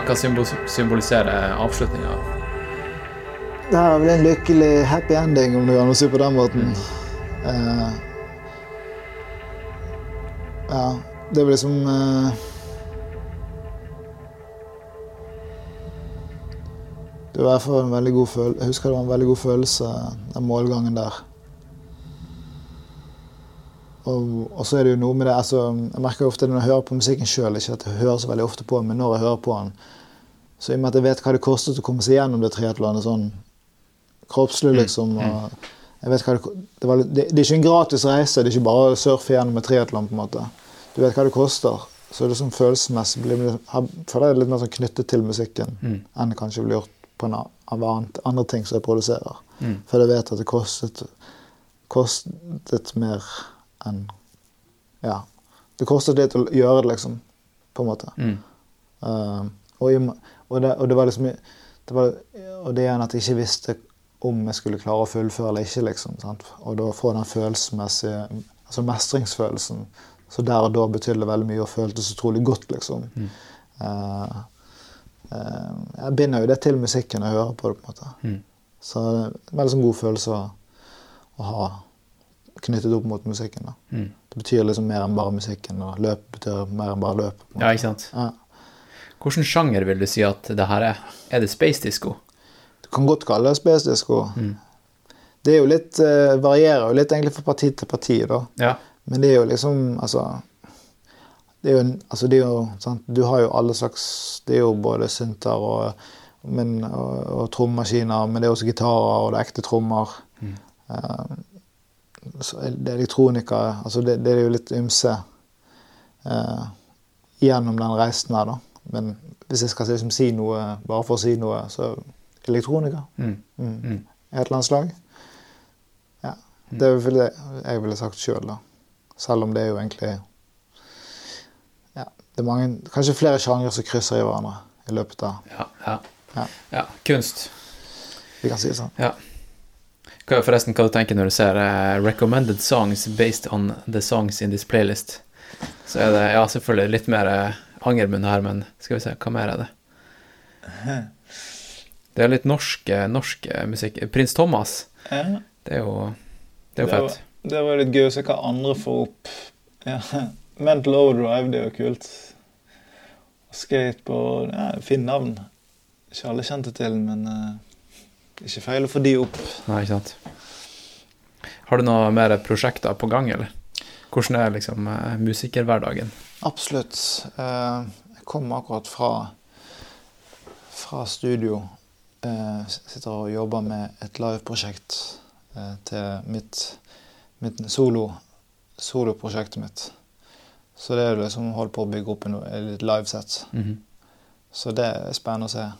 Hva symbol symboliserer avslutninga? Det er vel en lykkelig happy ending, om du kan si på den måten. Eh, ja, det var liksom uh, Det var i hvert fall en veldig god følelse. Jeg husker det var en veldig god følelse, den målgangen der. Og, og så er det jo noe med det altså, Jeg merker jo ofte når jeg hører på musikken sjøl, ikke at jeg hører så veldig ofte på den, men når jeg hører på den, så i og med at jeg vet hva det kostet å komme seg gjennom det triatlonet sånn kroppslig, liksom og jeg vet hva det, det, var, det, det er ikke en gratis reise, det er ikke bare å surfe gjennom et triatlon. på en måte. Du vet hva det koster. Så det er sånn følelsesmessig blir det, føler jeg det litt mer sånn knyttet til musikken enn det kanskje blir gjort på en av annet, andre ting som jeg produserer. For jeg vet at det kostet, kostet mer enn Ja. Det kostet litt å gjøre det, liksom. På en måte. Mm. Uh, og, i- og, det, og det var liksom det var, Og det igjen at jeg ikke visste om jeg skulle klare å fullføre eller ikke. liksom, sant? Og da få den følelsesmessige altså mestringsfølelsen. Så der og da betydde det veldig mye og føltes utrolig godt, liksom. Mm. Uh, uh, jeg binder jo det til musikken og hører på det. på en måte. Mm. Så det er en veldig sånn god følelse å, å ha knyttet opp mot musikken. da. Mm. Det betyr liksom mer enn bare musikken, og løp betyr mer enn bare løp. Ja, ikke sant? Ja. Hvilken sjanger vil du si at det her er? Er det space disco? Du kan godt kalle det space disco. Det er jo litt, uh, varierer jo litt egentlig fra parti til parti, da. Ja. Men det er jo liksom Altså Det er jo, altså det er jo sant? Du har jo alle slags Det er jo både synter og, men, og, og trommemaskiner, men det er også gitarer, og det er ekte trommer. Mm. så er det er elektronika Altså det, det er jo litt ymse uh, gjennom den reisen her, da. Men hvis jeg skal liksom si noe, bare for å si noe, så elektronika. Mm. Mm. Mm. Et eller annet slag. Ja. Det er vel det jeg ville sagt sjøl, da. Selv om det er jo egentlig Ja, det er mange Kanskje flere sjangre som krysser i hverandre i løpet av Ja, ja. Ja. ja. Kunst. Vi kan si det sånn. Ja. Hva, forresten, hva du tenker når du ser uh, 'recommended songs based on the songs in this playlist'? Så er det ja, selvfølgelig litt mer eh, angermunn her, men skal vi se, hva mer er det? Det er litt norsk, norsk musikk. Prins Thomas, Ja, det er jo, det er jo Det var- fett. det var litt gøy å se hva andre får opp. Ja. Mental Overdrive, det er jo kult. Skateboard ja, Fin navn. Ikke alle kjente til, men uh, ikke feil å få de opp. Nei, ikke sant. Har du noe mer prosjekter på gang, eller? Hvordan er liksom eh, musikerhverdagen? Absolutt. Eh, Jeg kom akkurat fra, fra studio. Jeg Sitter og jobber med et liveprosjekt eh, til mitt, mitt solo, soloprosjektet mitt. Så det er liksom holdt på å bygge opp en, et livesett. -hmm. Så det er spennende å se.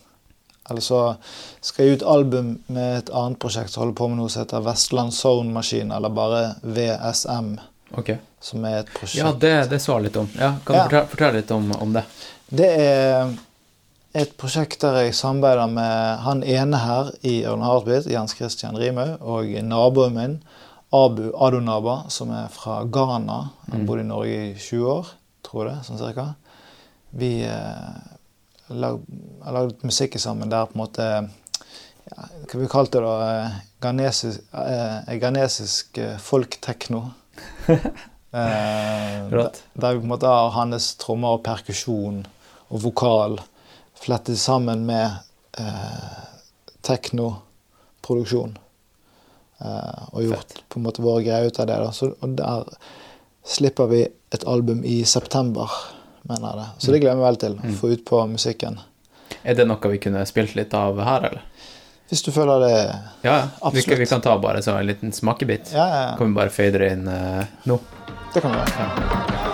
Eller så skal jeg ut album med et annet prosjekt som holder på med noe som heter Vestland Zone Maskin, eller bare VSM, Ok. som er et prosjekt. Ja, det, det jeg litt om. Ja, kan du fortelle, fortelle litt om, om det? Det er et prosjekt der jeg samarbeider med han ene her i Ørn Hardbit, Jens Christian Rimau, og naboen min, Abu Adonaba, som er fra Ghana. Han bodde i Norge i 20 år, tror jeg, sånn cirka. Vi eh, lag, har lagd musikk sammen der på en måte ja, Hva vi kalte det da? eh, Ghanesisk, eh, ghanesisk eh, folktekno. Eh, der vi på en måte har hans trommer og perkusjon og vokal flettet sammen med eh, teknoproduksjon. Eh, og gjort Fett. på en måte våre greier ut av det. Da. Så, og der slipper vi et album i september, mener jeg det. Så det gleder jeg meg veldig til. Å få ut på musikken. Er det noe vi kunne spilt litt av her, eller? Hvis du føler det Ja, ja. Vi, kan- vi kan ta bare så en liten smakebit. Ja, ja, ja. Kan vi bare fade det inn uh, nå? Det kan vi gjøre. Thank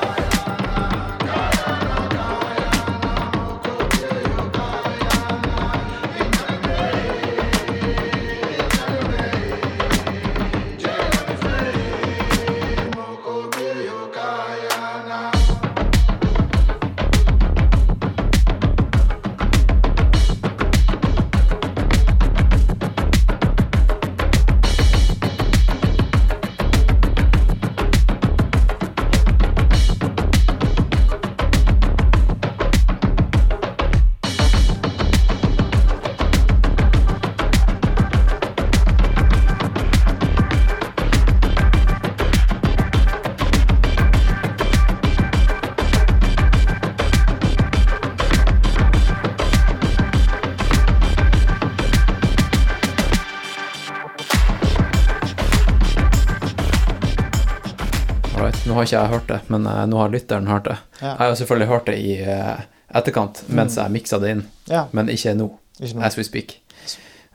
har ikke jeg hørt det, men uh, nå har lytteren hørt det. Ja. Jeg har selvfølgelig hørt det i uh, etterkant, mens jeg miksa det inn, Ja, men ikke nå, ikke nå, as we speak.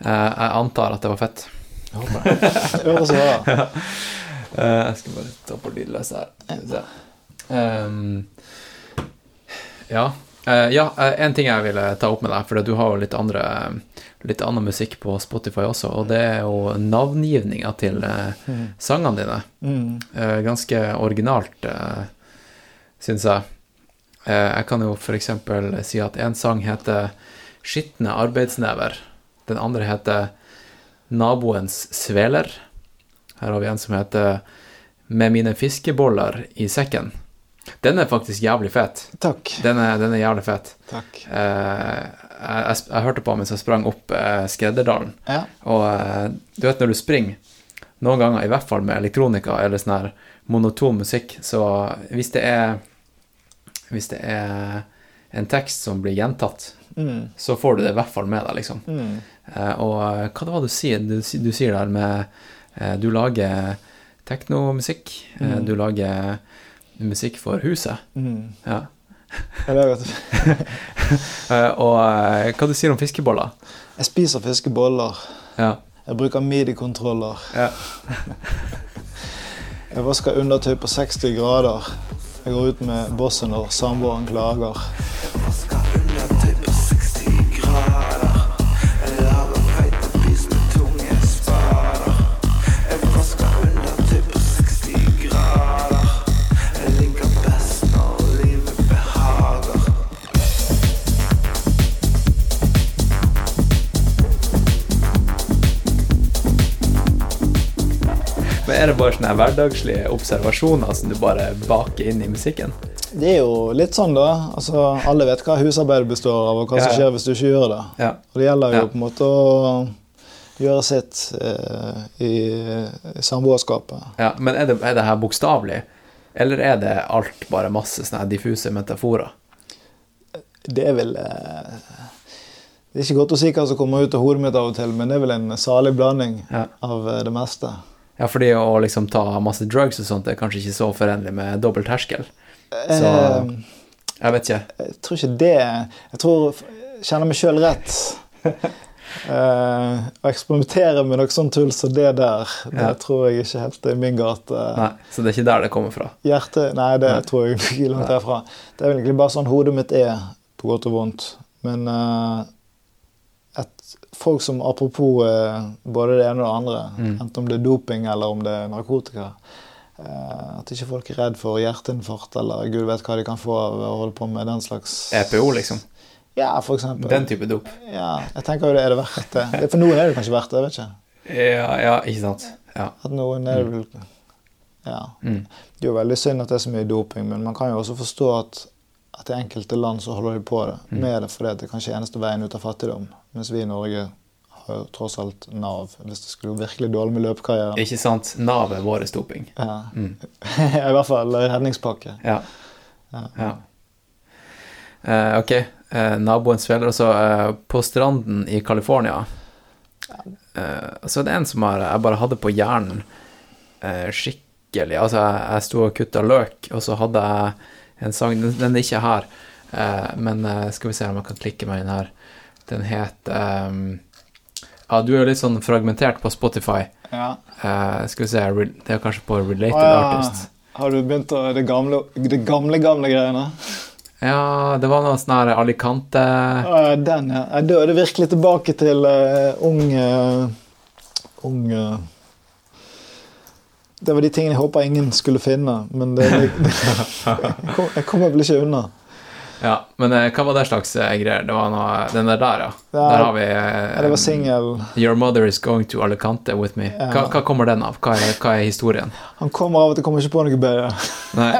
Eh, jeg antar at det var fett. Jeg håper det. (laughs) (laughs) Eh, jeg skal bare ta på lydløs her. Ehm, ja. Uh, ja, en ting jeg ville ta opp med deg, for du har jo litt andre Litt annen musikk på Spotify også, og det er jo navngivninga til eh, sangene dine. Mm. Eh, ganske originalt, uh, syns jeg. Eh, jeg kan jo eksempel si at en sang heter 'Skitne arbeidsnever'. Den andre heter 'Naboens sveler'. Her har vi en som heter 'Med mine fiskeboller i sekken'. Den er faktisk jævlig fet. Takk. Den er, den er jævlig fet. Takk. Eh, jeg, jeg, hørte på mens jeg sprang opp eh, Skredderdalen. Ja. Og eh, du vet når du springer, noen ganger i hvert fall med elektronika eller sånn her monoton musikk, så hvis det er Hvis det er en tekst som blir gjentatt, Mm. så får du det i hvert fall med deg, liksom. Mm. Eh, og eh, hva det var du sier? Du, du sier der med eh, Du lager teknomusikk. Eh, Mm. du lager musikk for huset. Mm. Ja. (laughs) Eh, og eh, hva du sier om fiskeboller? Jeg spiser fiskeboller. Ja. Jeg bruker midi-kontroller. ja. (laughs) Jeg vasker undertøy på 60 grader. Jeg går ut med bossen når samboeren klager. Er det bare sånne hverdagslige observasjoner som du bare baker inn i musikken? Det er jo litt sånn, da. Altså, alle vet hva husarbeid består av, og hva Ja, som skjer hvis du ikke gjør det. Ja. Og det gjelder jo Ja. på en måte å gjøre sitt eh, i, i samboerskapet. ja. Men er det, er det her bokstavelig? Eller er det alt bare masse sånne diffuse metaforer? Det er vel eh, Det er ikke godt å si hva som kommer ut av hodet mitt av og til, men det er vel en salig blanding Ja. av eh, det meste. Ja, fordi å liksom ta masse drugs og sånt er kanskje ikke så forenlig med dobbel terskel. Så Eh, jeg vet ikke. Jeg tror ikke det Jeg tror kjenner meg sjøl rett. (laughs) Eh, å eksperimentere med noe sånt tull som det der, det tror jeg ikke helt er min gate. Nei, så det er ikke der det kommer fra. Hjertet, Nei, det Nei. tror jeg ikke langt herfra. Det er egentlig bare sånn hodet mitt er, på godt og vondt. Men et, folk som apropos eh, både det ene og det andre, Mm. enten om det er doping eller om det er narkotika eh, At ikke folk er redd for hjerteinfarkt eller gud vet hva de kan få av å holde på med den slags EPO, liksom. Ja, for eksempel. Den type dop. Ja, jeg tenker jo det er det verdt det. For noen er det kanskje verdt det, vet ikke. Ja, ja, ikke sant. Ja. At noen er det vel Ja. Mm. Det er jo veldig synd at det er så mye doping, men man kan jo også forstå at, at i enkelte land så holder de på det, Mm. med det fordi det er kanskje eneste veien ut av fattigdom. Mens vi i Norge har jo tross alt Nav, hvis det skulle virkelig dårlig med løpekarrieren. Ikke sant. Nav er vår doping. Ja. Mm. (laughs) I hvert fall redningspakke. Ja. Ja. ja. Uh, ok. uh, naboen sveler også uh, på stranden i California. Eh, så det er en som har, jeg bare hadde på hjernen eh, skikkelig Altså, jeg, jeg sto og kutta løk, og så hadde jeg en sang Den, den er ikke her, Uh, men uh, skal vi se om jeg kan klikke meg inn her. Den het um, Ja, du er jo litt sånn fragmentert på Spotify. Ja. Uh, skal vi se, det er kanskje på Related oh, ja. Artist. Har du begynt å Det gamle, det gamle, gamle greiene? Ja, det var noe sånn her Alicante uh, den, ja. Da er det virkelig tilbake til uh, ung uh, Ung eh, Det var de tingene jeg håpa ingen skulle finne, men det, det, det (laughs) jeg, kommer vel ikke unna. Ja, men eh, hva var det slags eh, greier? Det var noe Den der der, ja. Ja, der har vi eh, Ja, det var singel. Your mother is going to Alicante with me. Ja. Hva, hva kommer den av? Hva er, hva er historien? Han kommer av at jeg kommer ikke på noe bedre. Nei,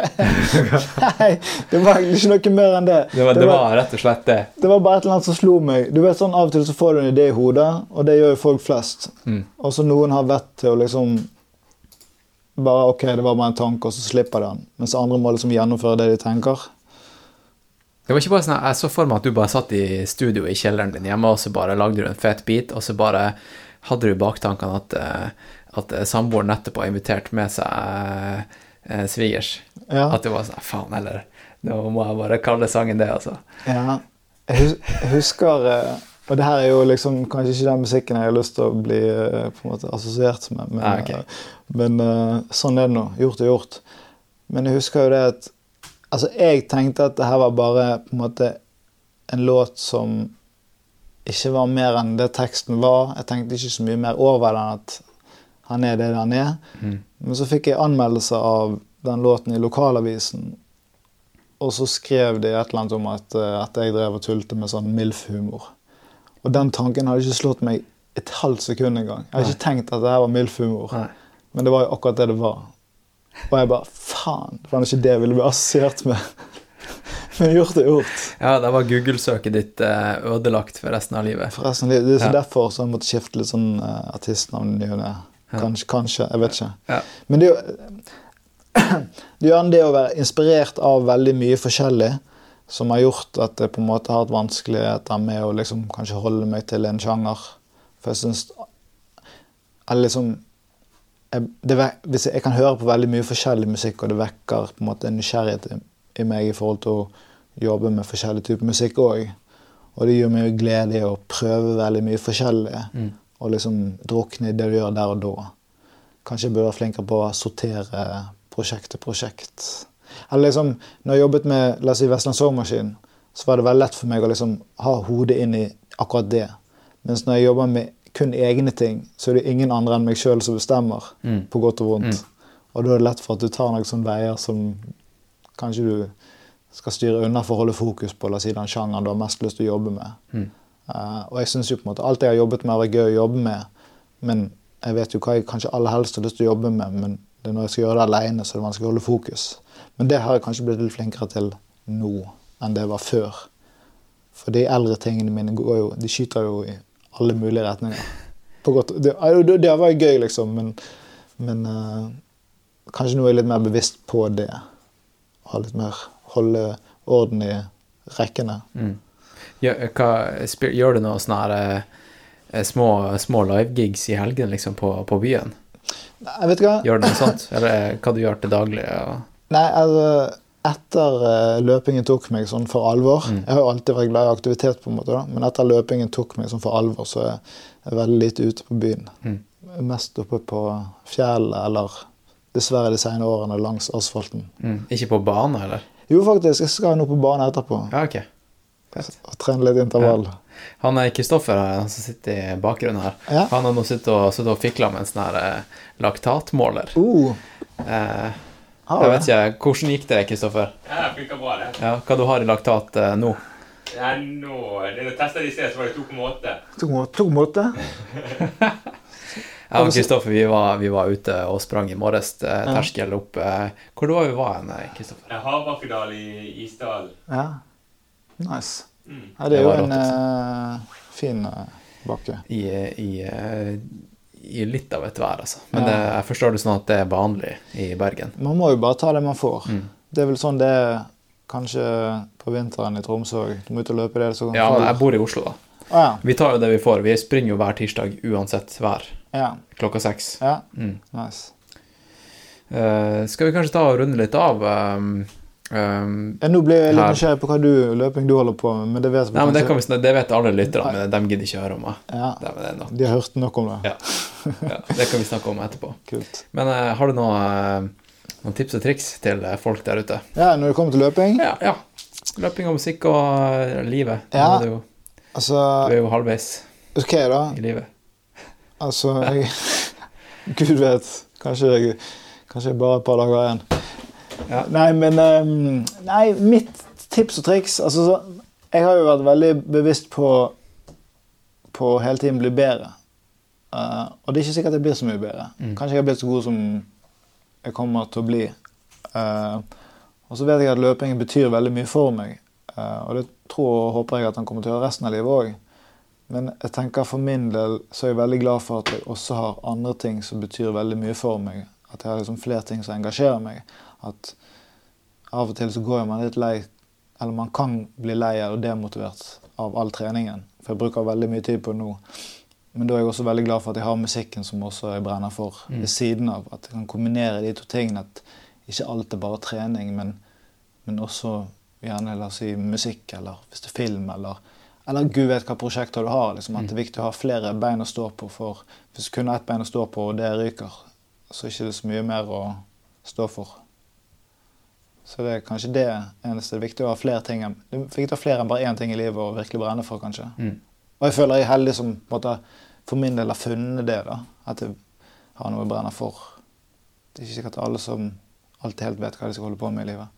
(laughs) Nei, det var egentlig ikke noe mer enn det. det var, det var rett og slett det. det var bare et eller annet som slo meg. Du vet sånn Av og til så får du en idé i hodet, og det gjør jo folk flest. Mm. Og så noen har vett til å liksom bare Ok, det var bare en tanke, og så slipper de den. Mens andre må liksom gjennomføre det de tenker. Det var ikke bare sånn, Jeg så for meg at du bare satt i studio i kjelleren din hjemme, og så bare lagde du en fet bit, og så bare hadde du baktankene at, eh, at eh, samboeren etterpå har invitert med seg eh, svigers. Ja. At det var sånn Faen, eller Nå må jeg bare kalle sangen det, altså. Ja, jeg husker Og det her er jo liksom kanskje ikke den musikken jeg har lyst til å bli eh, på en måte assosiert med, men, Ah, ok. eh, men eh, sånn er det nå. Gjort er gjort. Men jeg husker jo det at Altså, jeg tenkte at det her var bare på en måte en låt som ikke var mer enn det teksten var. Jeg tenkte ikke så mye mer over den at han er det han er. Mm. Men så fikk jeg anmeldelse av den låten i lokalavisen. Og så skrev de et eller annet om at, eh, at jeg drev og tulte med sånn MILF-humor. Og den tanken hadde ikke slått meg et halvt sekund engang. Jeg hadde ikke tenkt at det her var MILF-humor. Men det var jo akkurat det det var. Og jeg bare Faen, det var ikke det jeg ville bli assosiert med. (laughs) Men gjort er gjort. Ja, da var Google-søket ditt eh, ødelagt for resten av livet. For resten av livet. det er så Ja. derfor så jeg måtte skifte litt sånn uh, artistnavn i ny. Kanskje, kanskje, jeg vet ikke. Ja. Men det er jo (clears throat) det det å være inspirert av veldig mye forskjellig som har gjort at jeg på en måte har hatt vanskeligheter med å liksom kanskje holde meg til en sjanger. For jeg syns Eller liksom jeg, vek- hvis jeg, jeg kan høre på veldig mye forskjellig musikk, og det vekker på en måte en nysgjerrighet i, i meg i forhold til å jobbe med forskjellig type musikk òg. Og det gir meg glede i å prøve veldig mye forskjellig. Og liksom drukne i det du gjør der og da. Kanskje jeg burde være flinkere på å sortere prosjekt til prosjekt. Eller liksom, når jeg jobbet med la oss si, Vestland Sovmaskin, så var det veldig lett for meg å liksom ha hodet inn i akkurat det. Mens når jeg jobber med kun egne ting, så er det ingen andre enn meg sjøl som bestemmer. Mm. På godt og vondt. Og da er det lett for at du tar noen sånne veier som kanskje du skal styre unna for å holde fokus på la oss si, den sjangeren du har mest lyst til å jobbe med. Mm. Uh, og jeg synes jo på en måte alt jeg har jobbet med, har vært gøy å jobbe med. Men jeg vet jo hva jeg kanskje aller helst har lyst til å jobbe med. Men det er når jeg skal gjøre det alene, så er det vanskelig å holde fokus. Men det har jeg kanskje blitt litt flinkere til nå enn det var før. For de eldre tingene mine går jo, de skyter jo i alle mulige retninger. Det, det, det var jo gøy, liksom, men, men uh, kanskje nå er jeg litt mer bevisst på det. Ha litt mer, holde orden i rekkene. Mm. Gjør, hva, spil, gjør du noen sånne her, eh, små, små livegigs i helgen liksom, på, på byen? Nei, vet ikke. hva? Gjør du noe sånt? (laughs) Eller eh, hva du gjør til daglig? Og... Nei, altså, etter eh, løpingen tok meg sånn for alvor Jeg har jo alltid vært glad i aktivitet, på en måte da, men etter løpingen tok meg sånn for alvor, så er jeg veldig lite ute på byen. Mest oppe på fjellet eller dessverre de senere årene langs asfalten. Mm. Ikke på bane, eller? Jo, faktisk. Jeg skal nå på bane etterpå Ja, ok. og trene litt intervall. Han er Kristoffer han som sitter i bakgrunnen her. Ja. Han har nå sittet og, sittet og fikla med en sånn her eh, laktatmåler. Uh, Eh, har jeg vet ikke, Hvordan gikk det, Kristoffer? Ja, det funka bra, det. Ja, hva du har i laktat eh, nå? Ja, nå, det jeg det i sted, så var det 2,8. To, må- to måter. Jeg og Kristoffer vi var, vi var ute og sprang i morges. eh, Terskel opp eh, Hvor var vi var hen, eh, Kristoffer? Ja, i Isdalen. Ja. Nice. Mm. Ja, det er jo en rått, eh, fin eh, bakke. I, i, eh, I litt av et vær, altså. Men det, jeg forstår det sånn at det er vanlig i Bergen. Man må jo bare ta det man får. Mm. Det er vel sånn det er kanskje på vinteren i Tromsø òg. Du må ut og løpe det Ja, men jeg bor i Oslo, da. Ah, ja. Vi tar jo det vi får. Vi springer jo hver tirsdag uansett vær. ja. Klokka seks. Ja. Mm. Nice. Uh, skal vi kanskje ta og runde litt av? Um, um, Ja, nå blir jeg litt nysgjerrig på hva du, løping du holder på med, men det vet nei, men det, kan vi, det vet alle lytterne, men de gidder ikke høre om meg. Ja, Det, det, de har hørt nok om det. Ja. Ja, det kan vi snakke om etterpå. Kult. Men uh, har du noe, uh, noen tips og triks til eh, folk der ute? Ja, når det kommer til løping Ja. ja. Løping og musikk og uh, livet. Ja. er jo, Altså, du er jo halvveis OK, da. i livet. Altså, jeg (laughs) Gud vet. Kanskje kanskje bare et par dager igjen. Ja. Nei, men ehm, Nei, mitt tips og triks altså, så, Jeg har jo vært veldig bevisst på på hele tiden bli bedre. Uh, og det er ikke sikkert jeg blir så mye bedre. Kanskje jeg har blitt så god som jeg kommer til å bli. Uh, og så vet jeg at løpingen betyr veldig mye for meg. Uh, og det tror og håper jeg at han kommer til å gjøre resten av livet òg. Men jeg tenker for min del så er jeg veldig glad for at jeg også har andre ting som betyr veldig mye for meg. At jeg har liksom flere ting som engasjerer meg. At av og til så går man litt lei Eller man kan bli lei og demotivert av all treningen. For jeg bruker veldig mye tid på det nå. Men da er jeg også veldig glad for at jeg har musikken som også jeg brenner for, ved siden av. At jeg kan kombinere de to tingene. At ikke alt er bare trening, men, men også gjerne la oss si musikk, eller hvis det er film, eller, eller gud vet hva prosjekter du har. Liksom, at det er viktig å ha flere bein å stå på. For hvis du kun har ett bein å stå på, og det ryker, så er det ikke så mye mer å stå for. Så det er kanskje det eneste. Det er viktig å ha flere ting det er viktig å ha flere enn bare én ting i livet å virkelig brenne for, kanskje. Mm. Og jeg føler jeg er heldig som måte, for min del har funnet det. da, At jeg har noe jeg brenner for. Det er ikke sikkert alle som alltid helt vet hva de skal holde på med i livet.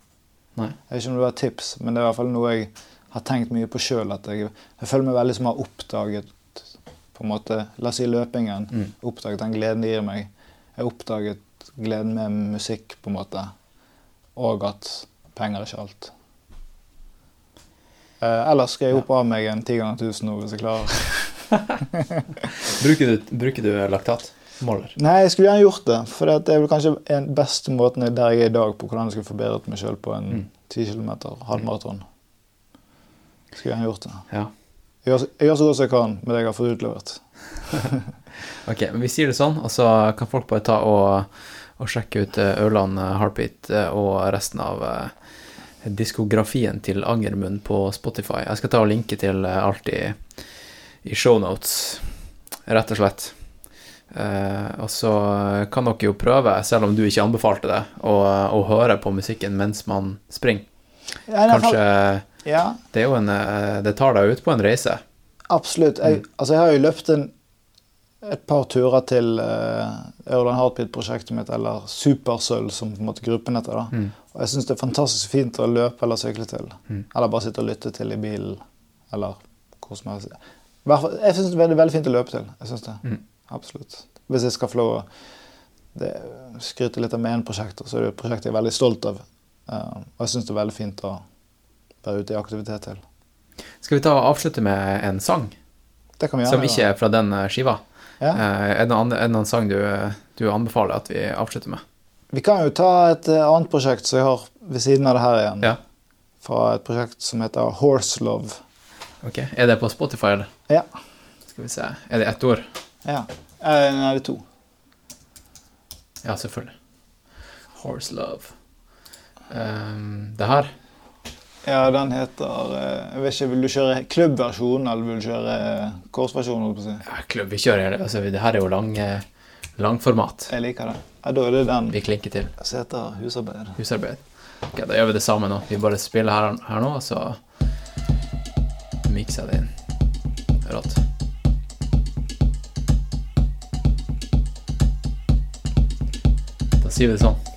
Nei. Jeg vet ikke om det var tips, men det er i hvert fall noe jeg har tenkt mye på sjøl. Jeg, jeg føler meg veldig som har oppdaget på en måte, La oss si løpingen. Mm. Oppdaget den gleden det gir meg. Jeg har oppdaget gleden med musikk, på en måte. Og at penger er ikke alt. Eh, ellers skal jeg hoppe av meg en ti ganger tusen nå hvis jeg klarer. (laughs) Bruker du, bruker du laktat? Måler? Nei, jeg skulle gjerne gjort det. For det er vel kanskje den beste måten der jeg er i dag, på hvordan jeg skulle forbedret meg sjøl på en Mm. 10 km halvmaraton. Skulle gjerne gjort det. Ja. Jeg gjør, jeg gjør så godt som jeg kan med det jeg har fått utlevert. (laughs) Ok, men vi sier det sånn, og så kan folk bare ta og, og sjekke ut eh, Ørland eh, Heartbeat eh, og resten av diskografien til Angermund på Spotify. Jeg skal ta og linke til alt i, i shownotes, rett og slett. Og så kan dere jo prøve, selv om du ikke anbefalte det, å, å høre på musikken mens man springer. Kanskje Ja, Det er jo en Det tar deg ut på en reise. absolutt. Jeg, altså, jeg har jo løpt en, et par turer til Ørland Heartbeat-prosjektet mitt, eller Supersølv, som på en måte gruppen heter. da. Mm. Og jeg syns det er fantastisk fint å løpe eller sykle til. Mm. Eller bare sitte og lytte til i bilen, eller hvor som helst. Jeg syns det er veldig, veldig fint å løpe til. Jeg synes det. Mm. Absolutt. Hvis jeg skal få lov å skryte litt av MEN-prosjekter, så er det et prosjekt jeg er veldig stolt av. Eh, og jeg syns det er veldig fint å være ute i aktivitet til. Skal vi ta og avslutte med en sang Det kan vi gjøre. som ikke er fra den eh, skiva? Ja. Eh, er det en noen sang du, du anbefaler at vi avslutter med? Vi kan jo ta et eh, annet prosjekt som jeg har ved siden av det her igjen. Ja. Fra et prosjekt som heter Horse Love. Ok, Er det på Spotify, eller? Ja. Skal vi se. Er det ett ord? ja. Eh, Nei, det er to. Ja, selvfølgelig. Horse Love. Um, det her? Ja, den heter eh, Jeg vet ikke, Vil du kjøre klubbversjon, eller vil du kjøre eh, korsversjon? holdt på å si? Ja, klubb, vi kjører. Altså, det her er jo lang, eh, langformat. Jeg liker det. Ja, Da er det den Vi klinker til. som heter husarbeid. Husarbeid. Ok, Da gjør vi det samme nå. Vi bare spiller her, her nå, så mikser jeg det inn. Rått. Da sier vi det sånn.